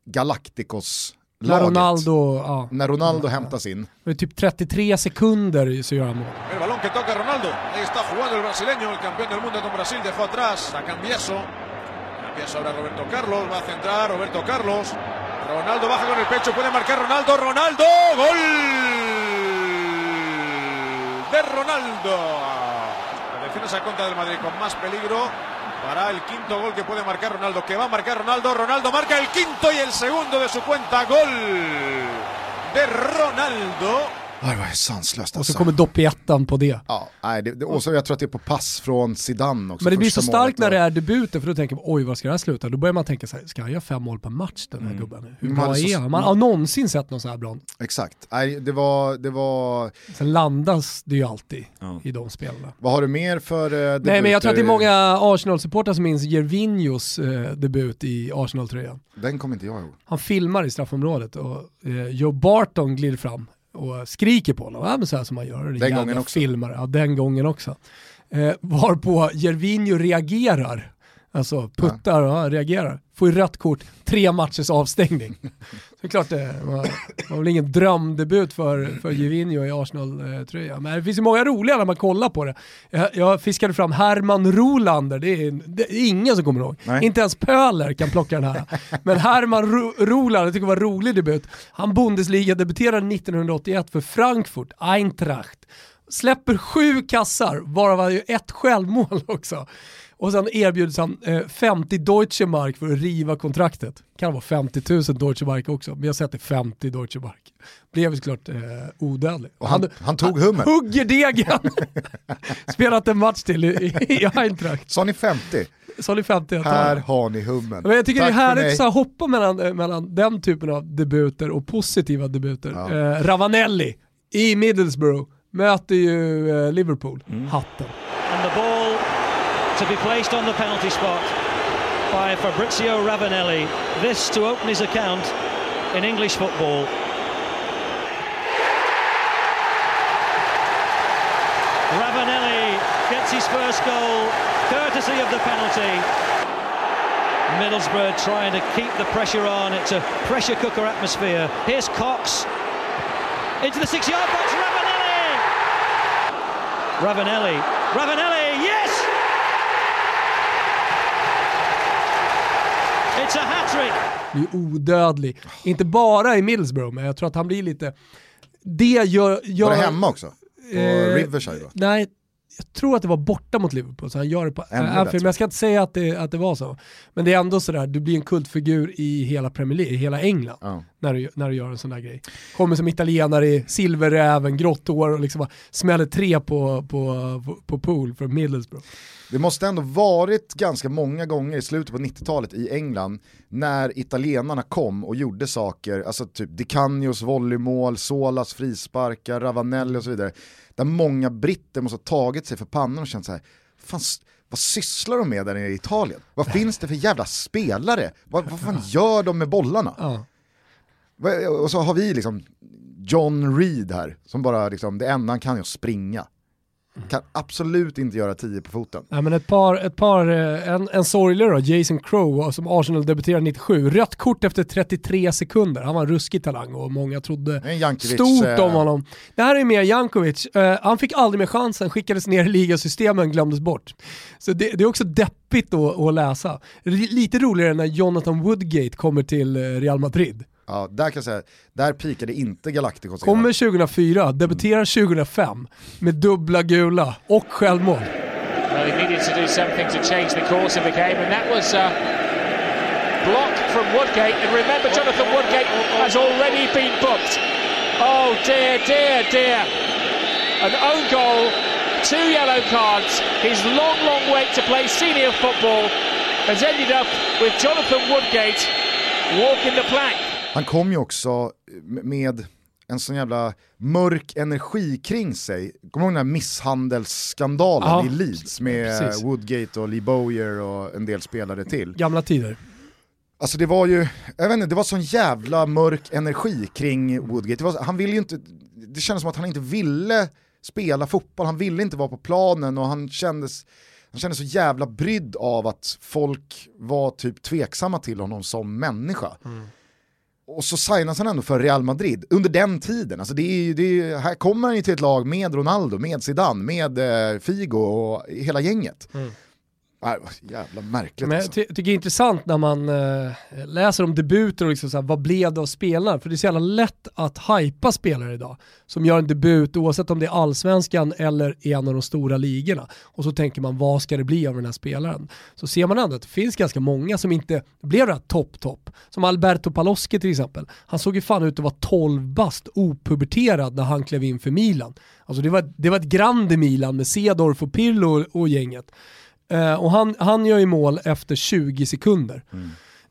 Galacticos Laget. När Ronaldo, ja. När Ronaldo ja. hämtas in. Det är typ 33 sekunder så gör han mål. El balón que toca Ronaldo. Ahí está jugando el brasileño, el campeón del mundo con Brasil, dejó atrás a Cambiaso. Cambiaso ahora Roberto Carlos, va a centrar Roberto Carlos. Ronaldo baja con el pecho, puede marcar Ronaldo, Ronaldo, gol de Ronaldo. Defensa a contra del Madrid con más peligro para el quinto gol que puede marcar Ronaldo, que va a marcar Ronaldo. Ronaldo marca el quinto y el segundo de su cuenta. Gol de Ronaldo. Det var sanslöst Och så kommer doppettan på det. Ja, nej, det, det, och så jag tror att det är på pass från Zidane också. Men det blir så starkt när det är debuten för då tänker man oj vad ska det här sluta? Då börjar man tänka så här, ska han göra fem mål per match den här mm. gubben? Hur bra är han? Man har någonsin sett någon så här bra. Exakt, nej, det var... Det var... Sen landas det ju alltid ja. i de spelarna. Vad har du mer för uh, debuter? Nej men jag tror att det är många Arsenal-supportrar som minns Gervinhos uh, debut i Arsenal-tröjan. Den kommer inte jag ihåg. Han filmar i straffområdet och uh, Joe Barton glider fram och skriker på honom, ja, men så här som man gör. Den gången också. Filmare. Ja, den gången också. Eh, varpå Jervinho reagerar, alltså puttar och reagerar. Får ju rött kort, tre matchers avstängning. [LAUGHS] Så det är klart det var, var väl ingen drömdebut för, för Gervinho i Arsenal-tröja. Men det finns ju många roliga när man kollar på det. Jag, jag fiskade fram Herman Rolander, det är, det är ingen som kommer ihåg. Nej. Inte ens Pöler kan plocka den här. Men Herman Ro Rolander, jag tycker det var en rolig debut. Han Bundesliga-debuterade 1981 för Frankfurt, Eintracht. Släpper sju kassar, varav ju ett självmål också. Och sen erbjuds han eh, 50 Deutsche Mark för att riva kontraktet. Kan vara 50 000 Deutsche Mark också, men jag sätter 50 Deutsche Mark. Blev såklart eh, odödlig. Och han, han, han tog hummen. Hugger degen! [LAUGHS] Spelat en match till i, i Eintracht. Sa ni 50? Sa ni 50? Här har ni hummen. Men jag tycker Tack det är härligt att hoppa mellan, eh, mellan den typen av debuter och positiva debuter. Ja. Eh, Ravanelli i Middlesbrough möter ju eh, Liverpool. Mm. Hatten. To be placed on the penalty spot by Fabrizio Ravanelli. This to open his account in English football. Ravanelli gets his first goal courtesy of the penalty. Middlesbrough trying to keep the pressure on. It's a pressure cooker atmosphere. Here's Cox into the six-yard box. Ravanelli. Ravanelli. Ravanelli. Yes. Blir odödlig. Inte bara i Middlesbrough, men jag tror att han blir lite... Det gör... gör Var det hemma också? På Eh, Riverside va? Nej, jag tror att det var borta mot Liverpool, så han gör det på Anfield. Men jag ska inte säga att det, att det var så. Men det är ändå sådär, du blir en kultfigur i hela Premier League, i hela England, Ja. när, du, när du gör en sån där grej. Kommer som italienare i silverräven, grått hår och liksom bara smäller tre på, på, på, på pool för Middlesbrough. Det måste ändå varit ganska många gånger i slutet på 90-talet i England när italienarna kom och gjorde saker, alltså typ Di Canios volleymål, Solas frisparkar, Ravanelli och så vidare. Där många britter måste ha tagit sig för pannan och känt så här, fan, s- vad sysslar de med där nere i Italien? Vad finns det för jävla spelare? Vad, vad fan gör de med bollarna? Ja. Och så har vi liksom John Reed här, som bara liksom, det enda han kan är att springa. Kan absolut inte göra 10 på foten. Nej, men ett par, ett par eh, en, en sorglig då, Jason Crow som Arsenal debuterade 97. Rött kort efter 33 sekunder. Han var en ruskig talang och många trodde Jankovic, stort eh, om honom. Det här är mer Jankovic. Eh, han fick aldrig mer chansen, skickades ner i ligasystemen, glömdes bort. Så det, det är också deppigt då att läsa. R- Lite roligare när Jonathan Woodgate kommer till eh, Real Madrid. Ja, där kan jag säga, där pikade inte Galacticos. Kommer 2004, debuterar 2005 med dubbla gula och självmål. Well, he needed to do something to change the course of the game, and that was a block from Woodgate. And remember, Jonathan Woodgate has already been booked. Oh dear, dear, dear. An own goal, two yellow cards. His long, long wait to play senior football has ended up with Jonathan Woodgate walking the plank. Han kom ju också med en sån jävla mörk energi kring sig. Kommer du ihåg den här misshandelsskandalen Ja, i Leeds med precis. Woodgate och Lee Bowyer och en del spelare till? Gamla tider. Alltså det var ju, jag vet inte, det var sån jävla mörk energi kring Woodgate. Det, var, han ville ju inte, det kändes som att han inte ville spela fotboll, han ville inte vara på planen och han kändes, han kändes så jävla brydd av att folk var typ tveksamma till honom som människa. Och så signas han ändå för Real Madrid under den tiden. Alltså det är, ju- det är, här kommer han ju till ett lag med Ronaldo, med Zidane, med eh, Figo och hela gänget. Mm. Nej, jävla märkligt Men jag alltså. ty- tycker det är intressant när man eh, läser om debuter och liksom så här, vad blev det av spelare? För det är så jävla lätt att hypa spelare idag som gör en debut oavsett om det är allsvenskan eller i en av de stora ligorna. Och så tänker man vad ska det bli av den här spelaren? Så ser man ändå att det finns ganska många som inte blev det här topp-topp. Som Alberto Paloschi till exempel. Han såg ju fan ut att vara 12 bast opuberterad när han klev in för Milan. Alltså det var, det var ett grande Milan med Cedorf och Pirlo och, och gänget. Eh, och han, han gör ju mål efter 20 sekunder.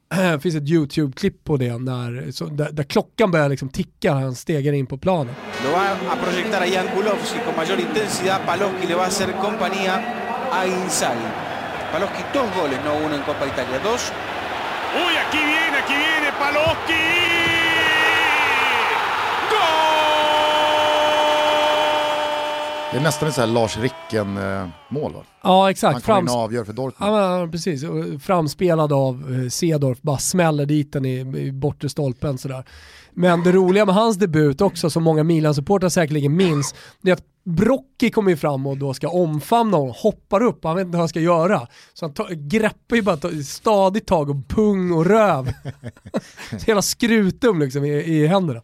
Det [CLEARS THROAT] finns ett YouTube-klipp på det när, så, där, där klockan börjar liksom ticka när han stegar in på planen. Lo va a proyectar a Jan Kulowski con mayor intensidad. Paloschi le va a hacer compañía a Inzaghi. Paloschi dos goles, no uno en Copa Italia, dos. Uy, aquí viene, aquí viene Paloschi. Det är nästan ett så här Lars Ricken-mål va? Ja Han exakt, kommer in och avgör för Dortmund. ja, men, precis. Framspelad av eh, Cedorf, bara smäller dit den i, i bortre stolpen sådär. Men det roliga med hans debut också, som många Milan-supportrar säkerligen minns, det är att Brocchi kommer ju fram och då ska omfamna honom, hoppar upp, han vet inte vad han ska göra. Så han tar, greppar ju bara ett stadigt tag och pung och röv. [LAUGHS] Hela skrutum liksom i, i händerna.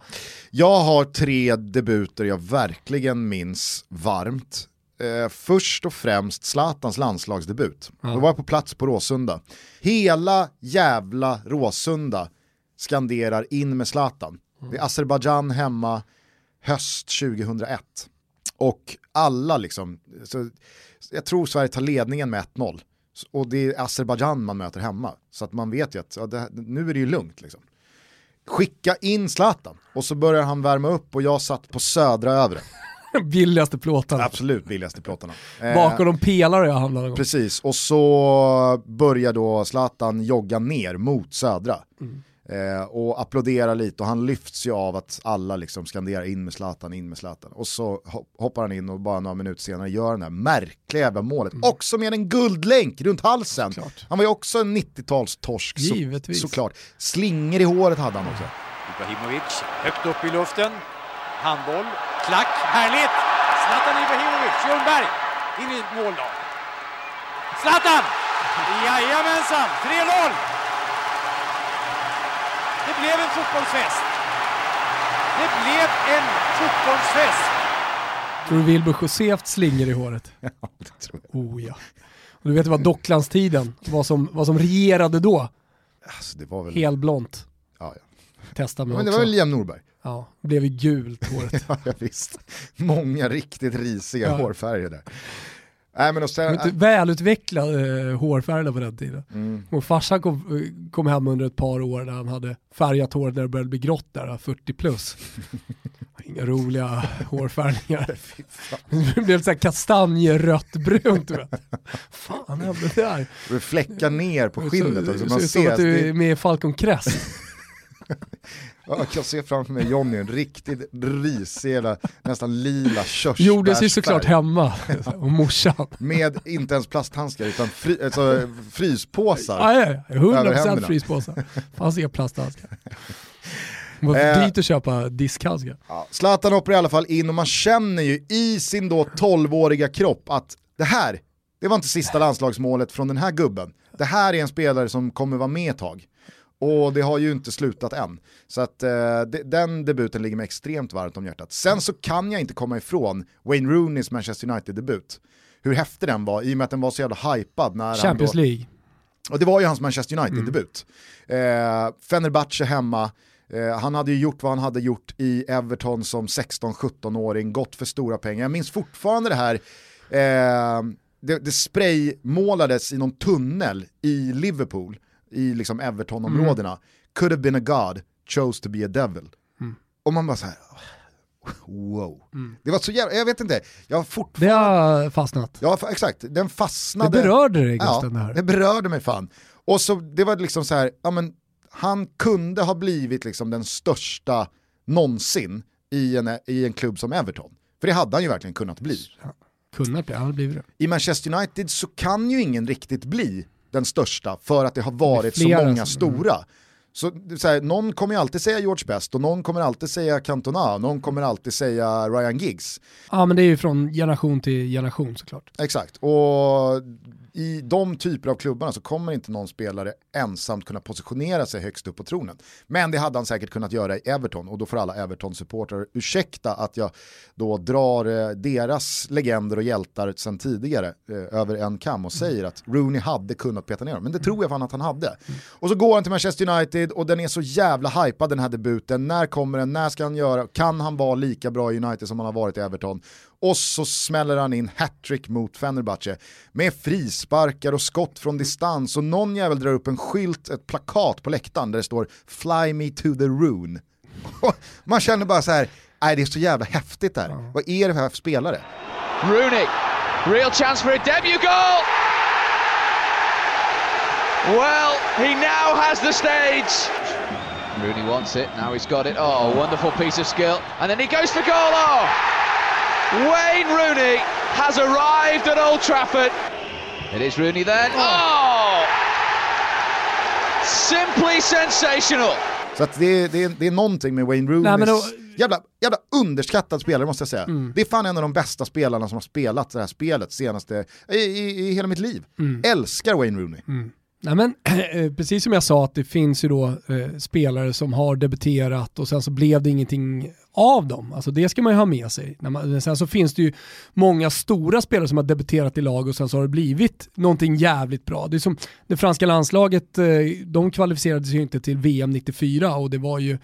Jag har tre debuter jag verkligen minns varmt. Eh, först och främst Zlatans landslagsdebut. Då var jag på plats på Råsunda. Hela jävla Råsunda skanderar in med Zlatan. Det är Azerbajdzjan hemma höst 2001. Och alla liksom, så jag tror Sverige tar ledningen med 1-0. Och det är Azerbajdzjan man möter hemma. Så att man vet ju att ja, det, nu är det ju lugnt liksom skicka in Zlatan. Och så börjar han värma upp och jag satt på södra övre. [LAUGHS] Billigaste plåtarna. Absolut billigaste plåtarna. Eh, Bakom de pelare jag hamnade gång. Precis, och så börjar då Zlatan jogga ner mot södra. Eh, och applåderar lite och han lyfts ju av att alla liksom skanderar in med Zlatan, in med Zlatan. Och så hoppar han in och bara några minuter senare gör det här märkliga jävla målet. Mm. Också med en guldlänk runt halsen. Såklart. Han var ju också en 90-talstorsk så, såklart. Slinger i håret hade han också. Ibrahimovic högt upp i luften. Handboll, klack, härligt! Zlatan Ibrahimovic, Ljungberg, in i mål då. Zlatan! Jajamensan, 3-0! Det blev en fotbollsfest. Det blev en fotbollsfest. Tror du Wilbur José haft slingor i håret? [LAUGHS] Ja, det tror jag. Oh ja. Och du vet vad Docklandstiden, vad som, vad som regerade då? Alltså, det var väl... Helblont. Ja, ja. Testa mig Men det också. var väl Liam Norberg? Ja, det blev ju gult håret. [LAUGHS] ja, visst. Många riktigt risiga Ja. hårfärger där. Nej, men och Det sen, var inte välutvecklade eh, hårfärger på den tiden. mm. Och farsan kom, eh, kom hem under ett par år där han hade färgat hår när det började bli grått där, 40 plus. [LAUGHS] Inga roliga hårfärgningar. [LAUGHS] Det blev så här kastanjerött brunt. du. Fan hände där? Det fläckar ner på skinnet också. Så, Man så, ser, som att du det, är med i Falcon Crest. [LAUGHS] ja, jag kan se framför mig Johnny, en riktigt risig, jävla, nästan lila Gjordes ju såklart körsbärsfärg. hemma [LAUGHS] och morsan. Med inte ens plasthandskar utan fri, alltså, fryspåsar. Ja, ja, ja. Över 100% händerna. fryspåsar. Fanns inga plasthandskar. Det var Eh. dyrt att köpa diskhandskar. Ja, Zlatan hoppar i alla fall in och man känner ju i sin då 12-åriga kropp att det här, det var inte sista landslagsmålet från den här gubben. Det här är en spelare som kommer vara med ett tag. Och det har ju inte slutat än. Så att eh, de, den debuten ligger mig extremt varmt om hjärtat. Sen så kan jag inte komma ifrån Wayne Rooneys Manchester United-debut. Hur häftig den var, i och med att den var så jävla hypad när Champions han då, League. och det var ju hans Manchester United-debut. Eh, Fenerbahce hemma, eh, han hade ju gjort vad han hade gjort i Everton som 16-17-åring, gått för stora pengar. Jag minns fortfarande det här, eh, det, det spraymålades i någon tunnel i Liverpool, i liksom Everton-områdena. Could have been a god, chose to be a devil. Mm. Och man bara så här, wow. Det var så jävla, jag vet inte, jag har Det fortfarande... har fastnat. Ja, exakt. Den Det fastnade. berörde dig Ja, Gusten det här. det berörde mig fan. Och så det var liksom så här, ja men han kunde ha blivit liksom den största någonsin i en, i en klubb som Everton. För det hade han ju verkligen kunnat bli. Kunnat bli, han hade blivit det. I Manchester United så kan ju ingen riktigt bli den största för att det har varit så flera många som- stora. Så, så här, någon kommer alltid säga George Best och någon kommer alltid säga Cantona, någon kommer alltid säga Ryan Giggs. Ja men det är ju från generation till generation såklart. Exakt, och i de typer av klubbarna så kommer inte någon spelare ensamt kunna positionera sig högst upp på tronen. Men det hade han säkert kunnat göra i Everton och då får alla Everton-supportrar ursäkta att jag då drar eh, deras legender och hjältar sedan tidigare eh, över en kam och säger att Rooney hade kunnat peta ner dem. Men det tror jag fan att han hade. Och så går han till Manchester United och den är så jävla hypad den här debuten. När kommer den? När ska han göra? Kan han vara lika bra i United som han har varit i Everton? Och så smäller han in hattrick mot Fenerbahce med frisparkar och skott från distans och någon jävel drar upp en skylt, ett plakat på läktaren där det står “Fly me to the rune”. [LAUGHS] Man känner bara så här, nej det är så jävla häftigt där. Vad är det här för spelare? Rooney, real chance for a debut goal. Well, he now has the stage. Rooney wants it, now he's got it. Oh, wonderful piece of skill. And then he goes for goal. Oh! Wayne Rooney has arrived at Old Trafford. It is Rooney then. Oh! Simply sensational. Så att det, är, det, är, det är någonting med Wayne Rooneys, Nej, men då- jävla, jävla underskattad spelare måste jag säga. Mm. Det är fan en av de bästa spelarna som har spelat det här spelet senaste, i, i, i hela mitt liv. Mm. Älskar Wayne Rooney. Nej, men, [CLEARS THROAT] eh, precis som jag sa att det finns ju då eh, spelare som har debuterat och sen så blev det ingenting av dem. Alltså det ska man ju ha med sig. När man, sen så finns det ju många stora spelare som har debuterat i lag och sen så har det blivit någonting jävligt bra. Det är som det franska landslaget, eh, de kvalificerade sig ju inte till VM 94 och det var ju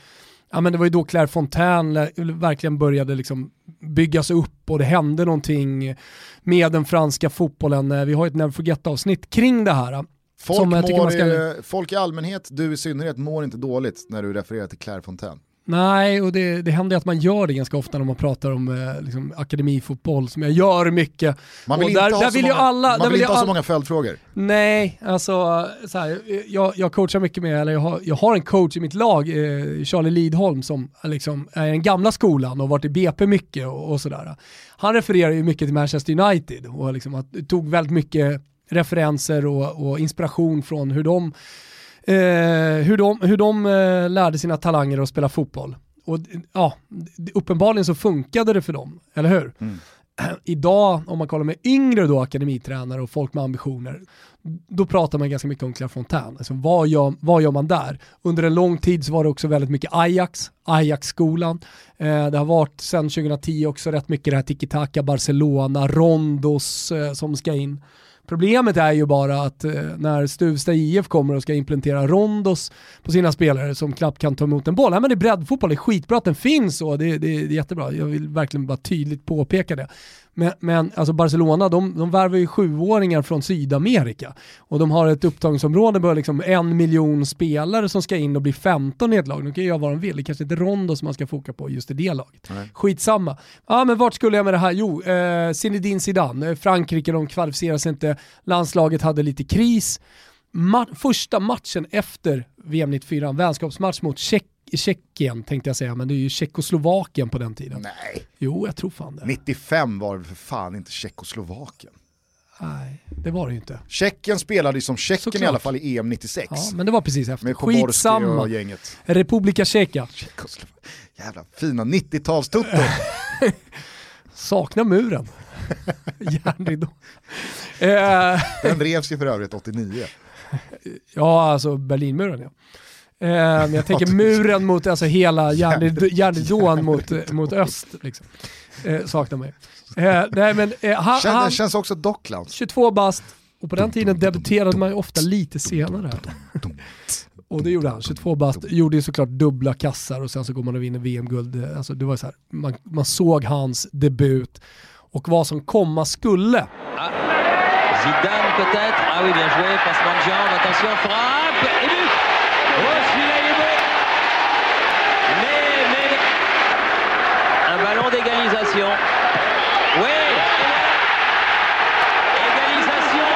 Ja, men det var ju då Claire Fontaine verkligen började liksom byggas upp och det hände någonting med den franska fotbollen. Eh, vi har ju ett Never Forget-avsnitt kring det här. Folk, mår, ska- folk i allmänhet, du i synnerhet, mår inte dåligt när du refererar till Claire Fontaine. Nej, och det, det händer att man gör det ganska ofta när man pratar om eh, liksom, akademifotboll, som jag gör mycket. Man vill och inte där, ha, där så, vill många, alla, man där vill vill inte ha så all- många följdfrågor. Nej, alltså så här, jag, jag coachar mycket med, eller jag har, jag har en coach i mitt lag, eh, Charlie Lidholm, som liksom är den gamla skolan och varit i BP mycket och, och sådär. Han refererar ju mycket till Manchester United och liksom att, tog väldigt mycket referenser och, och inspiration från hur de, eh, hur de, hur de eh, lärde sina talanger att spela fotboll. Och ja, uppenbarligen så funkade det för dem, eller hur? [CLEARS THROAT] Idag, om man kollar med yngre då, akademitränare och folk med ambitioner, då pratar man ganska mycket om Clairefontaine. Alltså, vad, gör, vad gör man där? Under en lång tid så var det också väldigt mycket Ajax, Ajax-skolan. Eh, det har varit sedan 2010 också rätt mycket det här tiki-taka, Barcelona, Rondos eh, som ska in. Problemet är ju bara att eh, när Stuvsta IF kommer och ska implementera rondos på sina spelare som knappt kan ta emot en boll. Nej, men det är breddfotboll, det är skitbra att den finns och det, det, det är jättebra. Jag vill verkligen bara tydligt påpeka det. Men, men alltså Barcelona, de, de värvar ju sjuåringar från Sydamerika och de har ett upptagningsområde på liksom en miljon spelare som ska in och bli 15 i ett lag. De kan ju göra vad de vill, det kanske inte är Rondo som man ska foka på just i det laget. Nej. Skitsamma. Ja men vart skulle jag med det här? Jo, eh, Zinedine Zidane, eh, Frankrike, de kvalificerar sig inte, landslaget hade lite kris. Ma- första matchen efter VM 94, en vänskapsmatch mot Tjeck Tjeckien tänkte jag säga, men det är ju Tjeckoslovakien på den tiden. Nej, Jo, jag tror fan det. 95 var det för fan inte Tjeckoslovakien. Nej, det var det ju inte. Tjeckien spelade ju som Tjeckien i alla fall i EM 96. Ja, men det var precis efter. Med Skitsamma. och gänget. Republika Tjecka. Jävla fina 90-talstutto. [LAUGHS] Saknar muren. [LAUGHS] Järnridå. Eh, Den revs ju för övrigt 89. ja, alltså Berlinmuren ja. Eh, men jag tänker muren mot alltså hela [LAUGHS] järnrid- järnridån mot, mot öst. Liksom. Eh, saknar mig. Eh, nej, men, eh, han, Känns, han, känns också Docklands. 22 bast och på den tiden debuterade man ju ofta lite senare. Och det gjorde han, 22 bast, gjorde ju såklart dubbla kassar och sen så går man och vinner VM-guld. Alltså det var så här, man, man såg hans debut och vad som komma skulle. Zidane peut-être. Ah oui, bien joué. Attention, frappe. Et but Égalisation. Oui Égalisation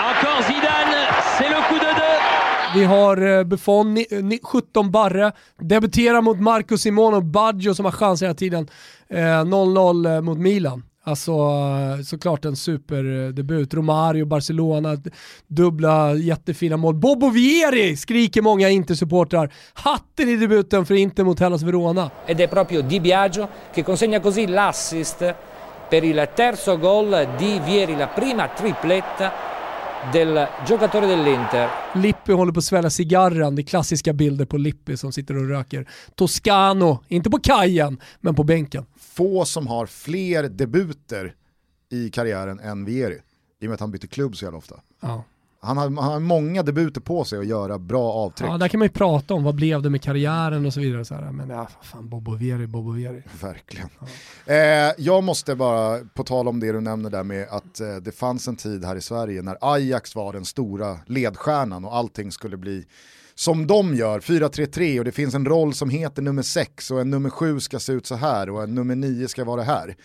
Encore Zidane. C'est le coup de deux. Vi har eh, Buffon, 17 barre, debuterar mot Marco Simone och Baggio som har chans hela tiden. Eh, 0-0 eh, mot Milan. Alltså såklart en superdebut. Romario, Barcelona, dubbla jättefina mål. Bobo Vieri skriker många Inter-supportrar. Hatten i debuten för Inter mot Hellas Verona. ed è proprio Di Biagio che consegna così l'assist per il terzo gol di Vieri, la prima tripletta del giocatore dell'Inter. Lippi håller på att svälja cigarren. Det är klassiska bilder på Lippi som sitter och röker. Toscano, inte på kajen, men på bänken. Få som har fler debuter i karriären än Vieri. I och med att han byter klubb så jävla ofta. Ja. Han har, han har många debuter på sig att göra bra avtryck. Ja, där kan man ju prata om vad blev det med karriären och så vidare. Så här. Men ja, fan, Bobo Vieri, Bobo Vieri. Verkligen. Eh, jag måste bara, på tal om det du nämner där med att eh, det fanns en tid här i Sverige när Ajax var den stora ledstjärnan och allting skulle bli som de gör, 4-3-3 och det finns en roll som heter nummer 6 och en nummer 7 ska se ut så här och en nummer 9 ska vara här.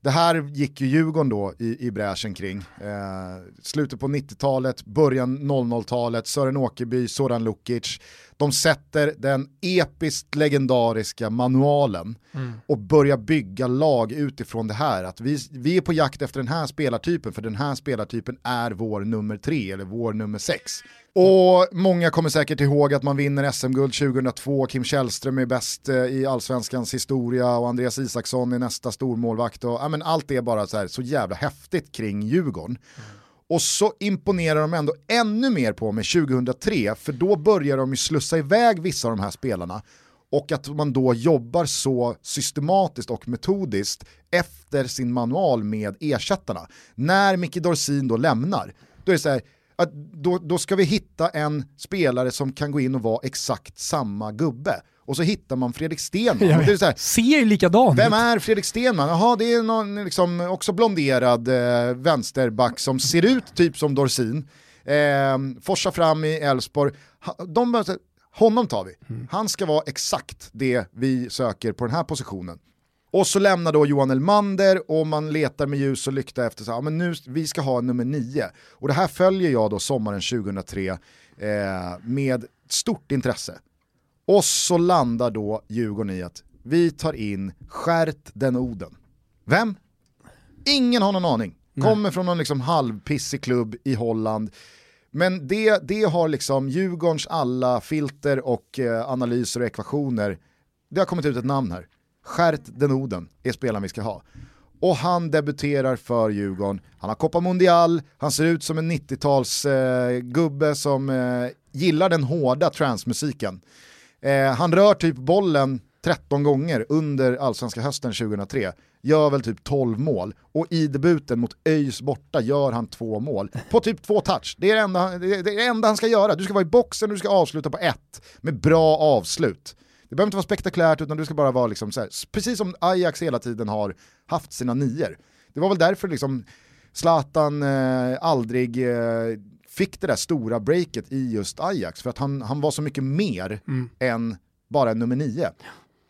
Det här gick ju Djurgården då i, i bräschen kring. Eh, slutet på 90-talet, början 00-talet, Sören Åkerby, Soran Lukic. De sätter den episkt legendariska manualen och börjar bygga lag utifrån det här. Att vi, vi är på jakt efter den här spelartypen, för den här spelartypen är vår nummer tre eller vår nummer sex. Och många kommer säkert ihåg att man vinner SM-guld 2002, Kim Källström är bäst eh, i allsvenskans historia och Andreas Isaksson är nästa stormålvakt. Och, ja, men allt är bara så, här, så jävla häftigt kring Djurgården. Och så imponerar de ändå ännu mer på mig 2003, för då börjar de ju slussa iväg vissa av de här spelarna. Och att man då jobbar så systematiskt och metodiskt efter sin manual med ersättarna. När Micke Dorsin då lämnar, då är det så här, att då, då ska vi hitta en spelare som kan gå in och vara exakt samma gubbe. Och så hittar man Fredrik Stenman. Ja, det är här, ser ju likadan vem är Fredrik Stenman? Jaha, det är någon liksom, också blonderad eh, vänsterback som ser ut typ som Dorsin. Eh, forsar fram i Elfsborg. De Honom tar vi. Han ska vara exakt det vi söker på den här positionen. Och så lämnar då Johan Elmander och man letar med ljus och lykta efter så här, men nu, vi ska ha nummer nio. Och det här följer jag då sommaren 2003 eh, med stort intresse. Och så landar då Djurgården i att vi tar in Skärt den Oden. Vem? Ingen har någon aning. Kommer från någon liksom halvpissig klubb i Holland. Men det, det har liksom Djurgårdens alla filter och eh, analyser och ekvationer, det har kommit ut ett namn här. Skärt den Oden är spelaren vi ska ha. Och han debuterar för Djurgården, han har Copa Mundial, han ser ut som en 90-tals eh, som eh, gillar den hårda transmusiken. Eh, han rör typ bollen 13 gånger under allsvenska hösten 2003, gör väl typ 12 mål och i debuten mot ÖIS borta gör han två mål på typ två touch. Det är det enda, det är det enda han ska göra, du ska vara i boxen och du ska avsluta på ett med bra avslut. Det behöver inte vara spektakulärt utan du ska bara vara liksom så här, precis som Ajax hela tiden har haft sina nior. Det var väl därför liksom Zlatan eh, aldrig eh, fick det där stora breaket i just Ajax, för att han, han var så mycket mer Mm. än bara en nummer nio.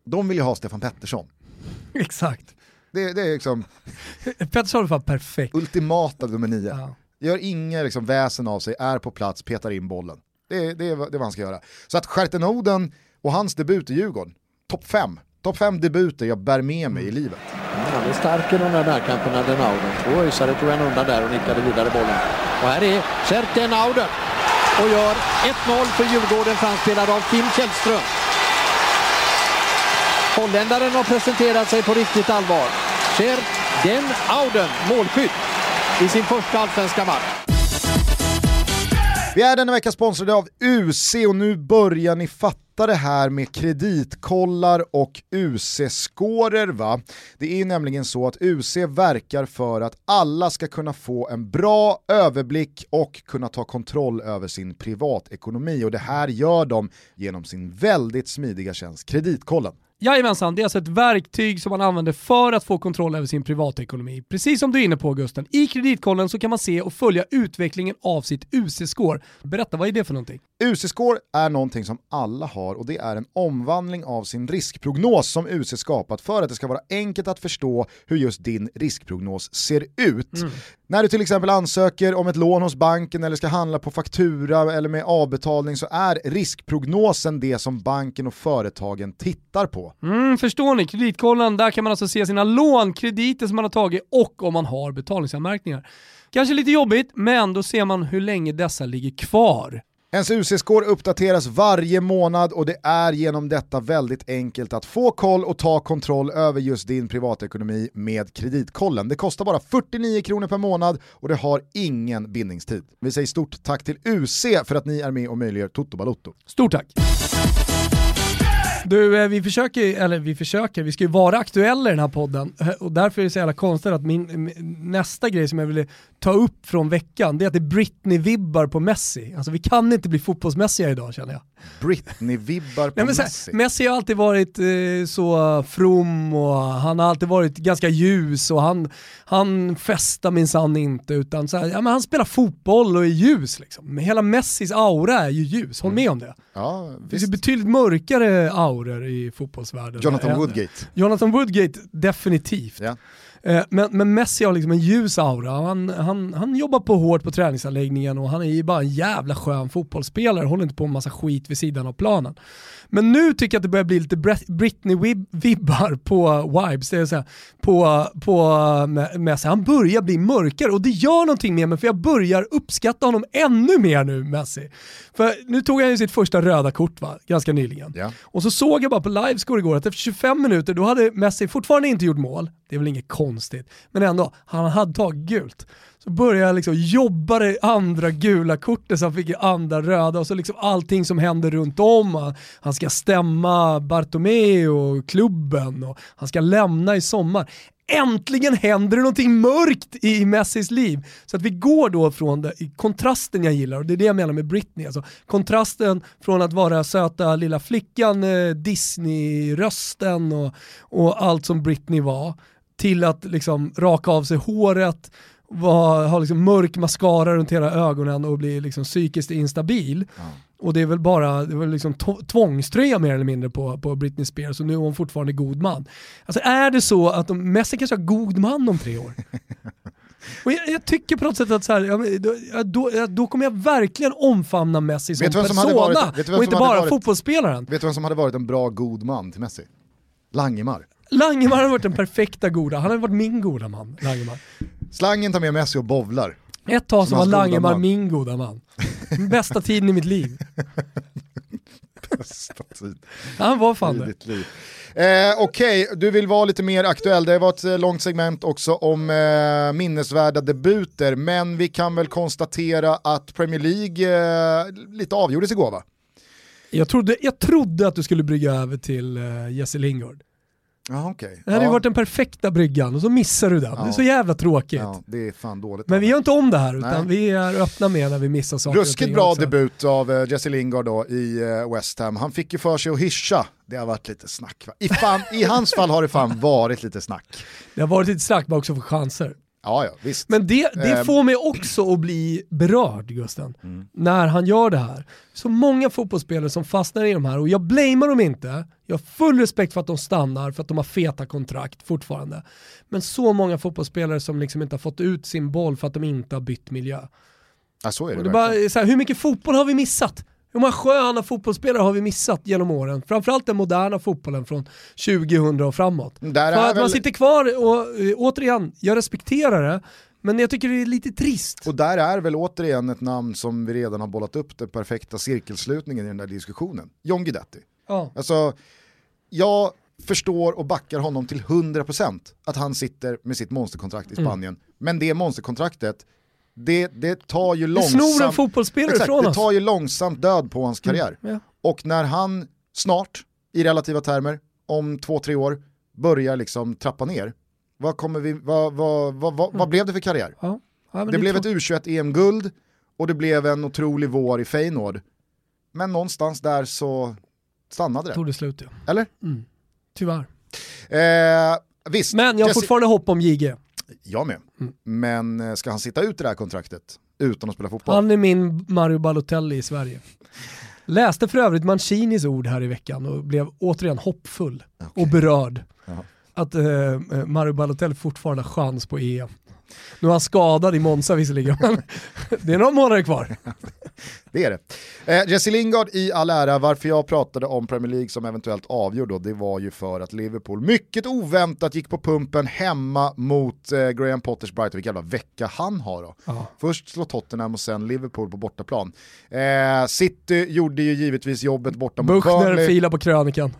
De vill ju ha Stefan Pettersson. [LAUGHS] Exakt. Det, det är liksom [LAUGHS] Pettersson fan perfekt. ultimata nummer nio. Ja. Gör inga liksom väsen av sig, är på plats, petar in bollen. Det, är- det, är, det är vad han ska göra. Så att Stjärtenoden och hans debut i Djurgården, topp fem. Topp fem debuter jag bär med mig i livet. Han är stark i de där närkamperna, den Auden. Två öisare tog han undan där och nickade vidare bollen. Och här är Kjert Auden och gör 1-0 för Djurgården framspelad av Kim Källström. Holländaren har presenterat sig på riktigt allvar. Kjert Den Auden, målskytt i sin första allsvenska match. Vi är denna vecka sponsrade av UC och nu börjar ni fatta det här med kreditkollar och UC-scorer va. Det är ju nämligen så att UC verkar för att alla ska kunna få en bra överblick och kunna ta kontroll över sin privatekonomi och det här gör de genom sin väldigt smidiga tjänst Kreditkollen. Jajamensan, det är alltså ett verktyg som man använder för att få kontroll över sin privatekonomi. Precis som du är inne på Gusten, i kreditkollen så kan man se och följa utvecklingen av sitt UC-score. Berätta, vad är det för någonting? UC-score är någonting som alla har och det är en omvandling av sin riskprognos som UC skapat för att det ska vara enkelt att förstå hur just din riskprognos ser ut. När du till exempel ansöker om ett lån hos banken eller ska handla på faktura eller med avbetalning så är riskprognosen det som banken och företagen tittar på. Mm, förstår ni? Kreditkollen, där kan man alltså se sina lån, krediter som man har tagit och om man har betalningsanmärkningar. Kanske lite jobbigt, men då ser man hur länge dessa ligger kvar. Ens UC-score uppdateras varje månad och det är genom detta väldigt enkelt att få koll och ta kontroll över just din privatekonomi med Kreditkollen. Det kostar bara 49 kronor per månad och det har ingen bindningstid. Vi säger stort tack till UC för att ni är med och möjliggör Toto Balotto. Stort tack! Du, eh, vi försöker, eller vi försöker, vi ska ju vara aktuella i den här podden eh, och därför är det så jävla konstigt att min, nästa grej som jag ville ta upp från veckan, det är att det är Britney-vibbar på Messi. Alltså vi kan inte bli fotbollsmässiga idag känner jag. Britney-vibbar på Nej, men så här, Messi. Messi har alltid varit eh, så from och han har alltid varit ganska ljus och han, han festar minsann inte utan så här, ja, men han spelar fotboll och är ljus. Liksom. Men hela Messis aura är ju ljus, håll med om det. Ja, Det finns ju betydligt mörkare auror i fotbollsvärlden. Jonathan Woodgate. Jonathan Woodgate, definitivt. Eh, Men, men Messi har liksom en ljus aura. Han, han, han jobbar på hårt på träningsanläggningen och han är ju bara en jävla skön fotbollsspelare, håller inte på med massa skit vid sidan av planen. Men nu tycker jag att det börjar bli lite Britney-vibbar på Vibes, det här, på, på Messi. Han börjar bli mörkare och det gör någonting med mig för jag börjar uppskatta honom ännu mer nu, Messi. För nu tog han ju sitt första röda kort va, ganska nyligen. Ja. Och så såg jag bara på livescore igår att efter 25 minuter då hade Messi fortfarande inte gjort mål. Det är väl inget konstigt, men ändå, han hade tagit gult. Så började jag liksom jobba det andra gula kortet så han fick andra röda och så liksom allting som händer runt om. Han- ska stämma Bartomeu och klubben och han ska lämna i sommar. Äntligen händer det någonting mörkt i Messis liv. Så att vi går då från det, kontrasten jag gillar, och det är det jag menar med Britney. Alltså, kontrasten från att vara söta lilla flickan, eh, Disney-rösten och, och allt som Britney var, till att liksom raka av sig håret, var, har liksom mörk mascara runt hela ögonen och blir liksom psykiskt instabil. Och det är väl bara det är väl liksom tvångströja mer eller mindre på, på Britney Spears och nu är hon fortfarande god man. Alltså är det så att de, Messi kanske har god man om tre år? [LAUGHS] Och jag, jag tycker på något sätt att så här, ja, då, ja, då, ja, kommer jag verkligen omfamna Messi som som persona hade varit- och inte som bara varit- fotbollsspelaren. Vet du vem som hade varit en bra god man till Messi? Langemar. Langemar har varit den perfekta goda, han har varit min goda man, Langemar. Slangen tar med Messi och bovlar. Ett tag så Som var Langemar min goda man. Bästa tiden i mitt liv. [LAUGHS] Bästa tid Han var fan i det. Eh, Okej, du vill vara lite mer aktuell. Det var ett eh, långt segment också om eh, minnesvärda debuter, men vi kan väl konstatera att Premier League eh, lite avgjordes igår va? Jag trodde, jag trodde att du skulle brygga över till uh, Jesse Lingard. Ja, okej. Det hade ju Ja. varit den perfekta bryggan och så missar du den. Det är så jävla tråkigt. Ja, det är fan dåligt. Men vi gör inte om det här utan Nej. vi är öppna med när vi missar saker Ruskigt bra också. debut av eh, Jesse Lingard då i eh, West Ham. Han fick ju för sig att hyscha. Det har varit lite snack va? I, fan, I hans fall har det fan varit lite snack. Det har varit lite snack men också för chanser. Ja, ja, visst. Men det, det Ehm. får mig också att bli berörd Gusten, Mm. när han gör det här. Så många fotbollsspelare som fastnar i de här och jag blamear dem inte. Jag har full respekt för att de stannar, för att de har feta kontrakt fortfarande. Men så många fotbollsspelare som liksom inte har fått ut sin boll för att de inte har bytt miljö. Ja, så är det, Och det verkligen. bara, så här, hur mycket fotboll har vi missat? Hur många sköna fotbollsspelare har vi missat genom åren? Framförallt den moderna fotbollen från 2000 och framåt. Där För att man väl- sitter kvar och eh, återigen, jag respekterar det, men jag tycker det är lite trist. Och där är väl återigen ett namn som vi redan har bollat upp den perfekta cirkelslutningen i den där diskussionen. John Guidetti. Ja. Alltså, jag förstår och backar honom till 100% att han sitter med sitt monsterkontrakt i Mm. Spanien. Men det monsterkontraktet, det, det tar ju långsamt... Exakt, det tar ju långsamt död på hans karriär. Mm, ja. Och när han snart, i relativa termer, om två, tre år, börjar liksom trappa ner, vad, kommer vi, vad, vad, vad, vad, vad blev det för karriär? Ja. Ja, det det blev ett tråkigt. U21 EM-guld och det blev en otrolig vår i Feyenoord. Men någonstans där så stannade det. Tog det slut ja. Eller? Mm. Tyvärr. Eh, visst. Men jag har Jesse- fortfarande hopp om JG. Jag med. Mm. Men eh, ska han sitta ut det här kontraktet utan att spela fotboll? Han är min Mario Balotelli i Sverige. Läste för övrigt Mancinis ord här i veckan och blev återigen hoppfull och berörd. Jaha. Att eh, Mario Balotelli fortfarande har chans på EM. Nu är han skadad i Monza visserligen, men det är några månader kvar. [LAUGHS] Det är det. Eh, Jesse Lingard i all ära, varför jag pratade om Premier League som eventuellt avgjord då, det var ju för att Liverpool mycket oväntat gick på pumpen hemma mot eh, Graham Potters Brighton. Vilken jävla vecka han har då. Ja. Först slå Tottenham och sen Liverpool på bortaplan. Eh, City gjorde ju givetvis jobbet borta mot Buchner Burnley, filar på krönikan.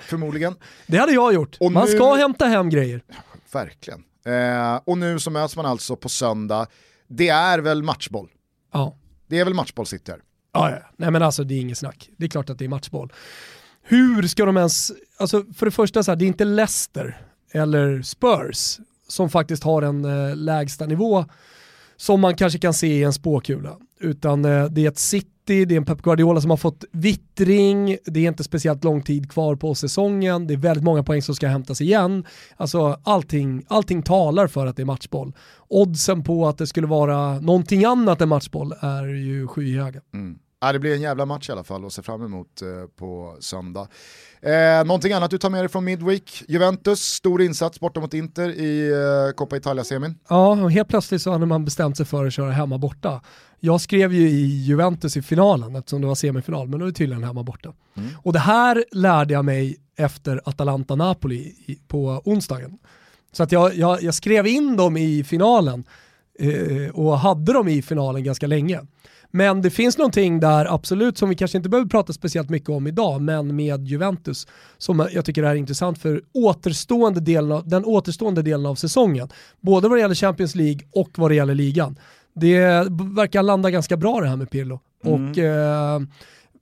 förmodligen. Det hade jag gjort. Och Man nu- ska hämta hem grejer. Verkligen. Eh, och nu så möts man alltså på söndag. Det är väl matchboll? Ja. Det är väl matchboll City här? Ja, ja. Nej men alltså det är inget snack. Det är klart att det är matchboll. Hur ska de ens, alltså för det första så här, det är inte Leicester eller Spurs som faktiskt har en eh, lägsta nivå som man kanske kan se i en spåkula. Utan eh, det är ett City, det är en Pep Guardiola som har fått vittring, det är inte speciellt lång tid kvar på säsongen, det är väldigt många poäng som ska hämtas igen. Alltså allting, allting talar för att det är matchboll. Oddsen på att det skulle vara någonting annat än matchboll är ju skyhöga. Mm. Ja, det blir en jävla match i alla fall att se fram emot eh, på söndag. Eh, någonting annat du tar med dig från Midweek? Juventus, stor insats borta mot Inter i eh, Coppa Italia-semin. Ja, och helt plötsligt så hade man bestämt sig för att köra hemma borta. Jag skrev ju i Juventus i finalen eftersom det var semifinal, men då är det tydligen hemma borta. Mm. Och det här lärde jag mig efter Atalanta-Napoli på onsdagen. Så att jag, jag, jag skrev in dem i finalen eh, och hade dem i finalen ganska länge. Men det finns någonting där absolut som vi kanske inte behöver prata speciellt mycket om idag, men med Juventus som jag tycker är intressant för återstående delen av, den återstående delen av säsongen. Både vad det gäller Champions League och vad det gäller ligan. Det verkar landa ganska bra det här med Pirlo. Mm. Och eh,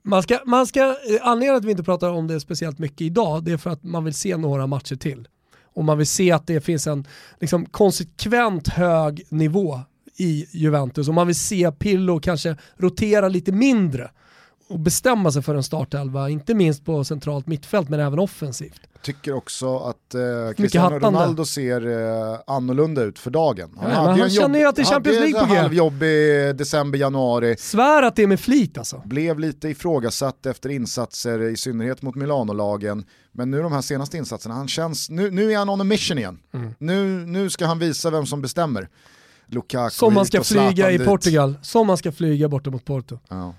man ska, man ska, eh, anledningen att vi inte pratar om det speciellt mycket idag, det är för att man vill se några matcher till. Och man vill se att det finns en liksom, konsekvent hög nivå i Juventus och man vill se Pirlo kanske rotera lite mindre att bestämma sig för en startelva, inte minst på centralt mittfält men även offensivt. Jag tycker också att eh, Cristiano. Ronaldo ser eh, annorlunda ut för dagen. Ja, men han känner ju att det är Champions hade League på G. halvjobbig december, januari. Svär att det är med flit alltså. Blev lite ifrågasatt efter insatser, i synnerhet mot Milano-lagen. Men nu de här senaste insatserna, han känns, nu, nu är han on a mission igen. Mm. Nu, nu ska han visa vem som bestämmer. Lukaku Som man ska flyga i dit. Portugal, som man ska flyga borta mot Porto. Ja.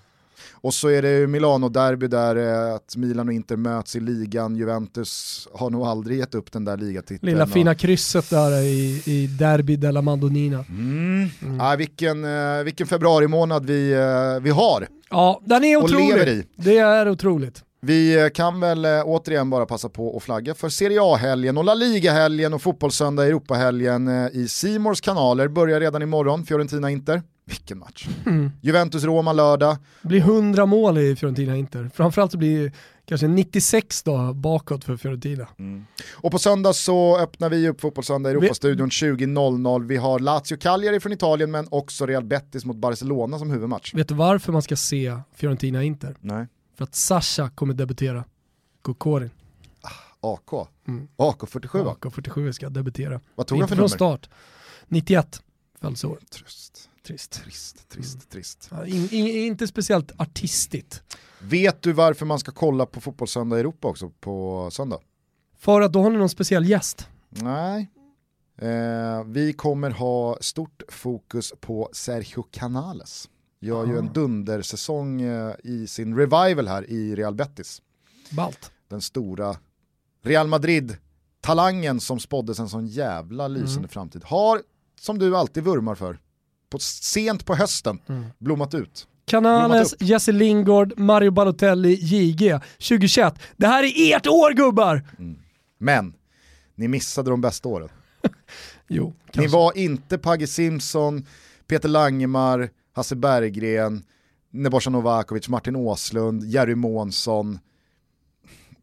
Och så är det Milano-derby där eh, att Milan och Inter möts i ligan. Juventus har nog aldrig gett upp den där ligatiteln. Lilla fina krysset där i, i Derby della Madonnina. Mm. Ah, vilken, eh, vilken februari månad vi, eh, vi har. Ja, den är Och otrolig. lever i. Det är otroligt. Vi eh, kan väl eh, återigen bara passa på att flagga för Serie A-helgen och La Liga-helgen och Fotbollssöndag Europa-helgen eh, i Simors kanaler. Börjar redan imorgon, Fiorentina-Inter. Vilken match. Mm. Juventus-Roma lördag. Det blir 100 mål i Fiorentina Inter. Framförallt så blir kanske 96 då bakåt för Fiorentina. Och på söndag så öppnar vi upp Fotbollssöndag Europastudion 20.00. Vi har Lazio Cagliari från Italien men också Real Betis mot Barcelona som huvudmatch. Vet du varför man ska se Fiorentina Inter? Nej. För att Sasha kommer debutera. Kokorin. AK. Mm. AK47 va? AK47 ska debutera. Vad tog han för nummer? start. 91 födelseår. Trist. Trist. Trist, trist, trist. Ja, in, in, inte speciellt artistigt. Vet du varför man ska kolla på Fotbollssöndag Europa också på söndag? För att då har ni någon speciell gäst. Nej. Eh, vi kommer ha stort fokus på Sergio Canales. Gör ju Ah. en dundersäsong eh, i sin revival här i Real Betis. Balt. Den stora Real Madrid-talangen som spåddes en sån jävla lysande Mm. framtid. Har, som du alltid vurmar för, på, sent på hösten Mm. blommat ut. Canales, Jesse Lingard, Mario Balotelli, JG 2021. Det här är ert år gubbar! Men, ni missade de bästa åren. [LAUGHS] Jo, Ni kanske. var inte Pagge Simpson, Peter Langemar, Hasse Berggren, Nebojsa Novakovic, Martin Åslund, Jerry Månsson.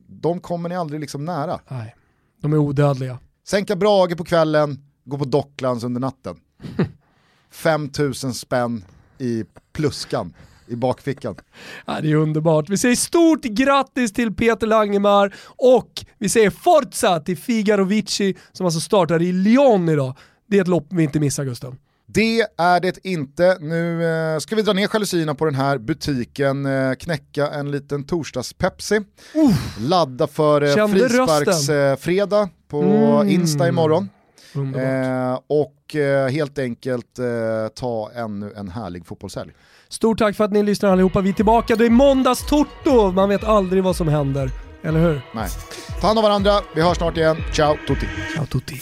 De kommer ni aldrig liksom nära. Nej, de är odödliga. Sänka Brage på kvällen, gå på Docklands under natten. [LAUGHS] 5000 spänn i pluskan i bakfickan. Ja, det är underbart. Vi säger stort grattis till Peter Langemar och vi säger Forza till Figaro Vici som alltså startar i Lyon idag. Det är ett lopp vi inte missar Gustav. Det är det inte. Nu eh, ska vi dra ner jalusierna på den här butiken, eh, knäcka en liten torsdags-Pepsi, ladda för eh, frisparksfredag på Mm. Insta imorgon. Eh, och eh, helt enkelt eh, ta ännu en härlig fotbollshelg. Stort tack för att ni lyssnar allihopa. Vi är tillbaka. Det är måndags Toto. Man vet aldrig vad som händer. Eller hur? Nej. Ta hand om varandra, vi hörs snart igen. Ciao tutti! Ciao tutti!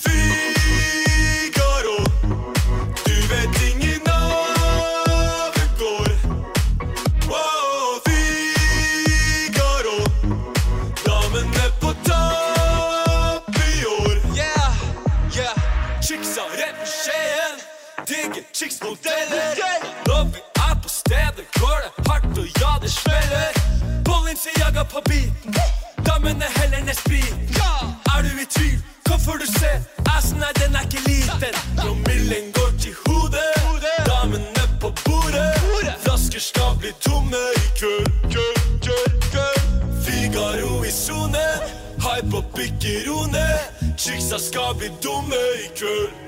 Damen ser jagar på biten Damen är häller ner sprit. Är du i tvil, kom får du se. Alltså Assen är den är ikke liten Promillen går till hodet. Damen är på bordet. Flaskor ska bli tomme ikväll kväll. Figaro i zonen. Hype och pickerone Chicksa ska bli dumme ikväll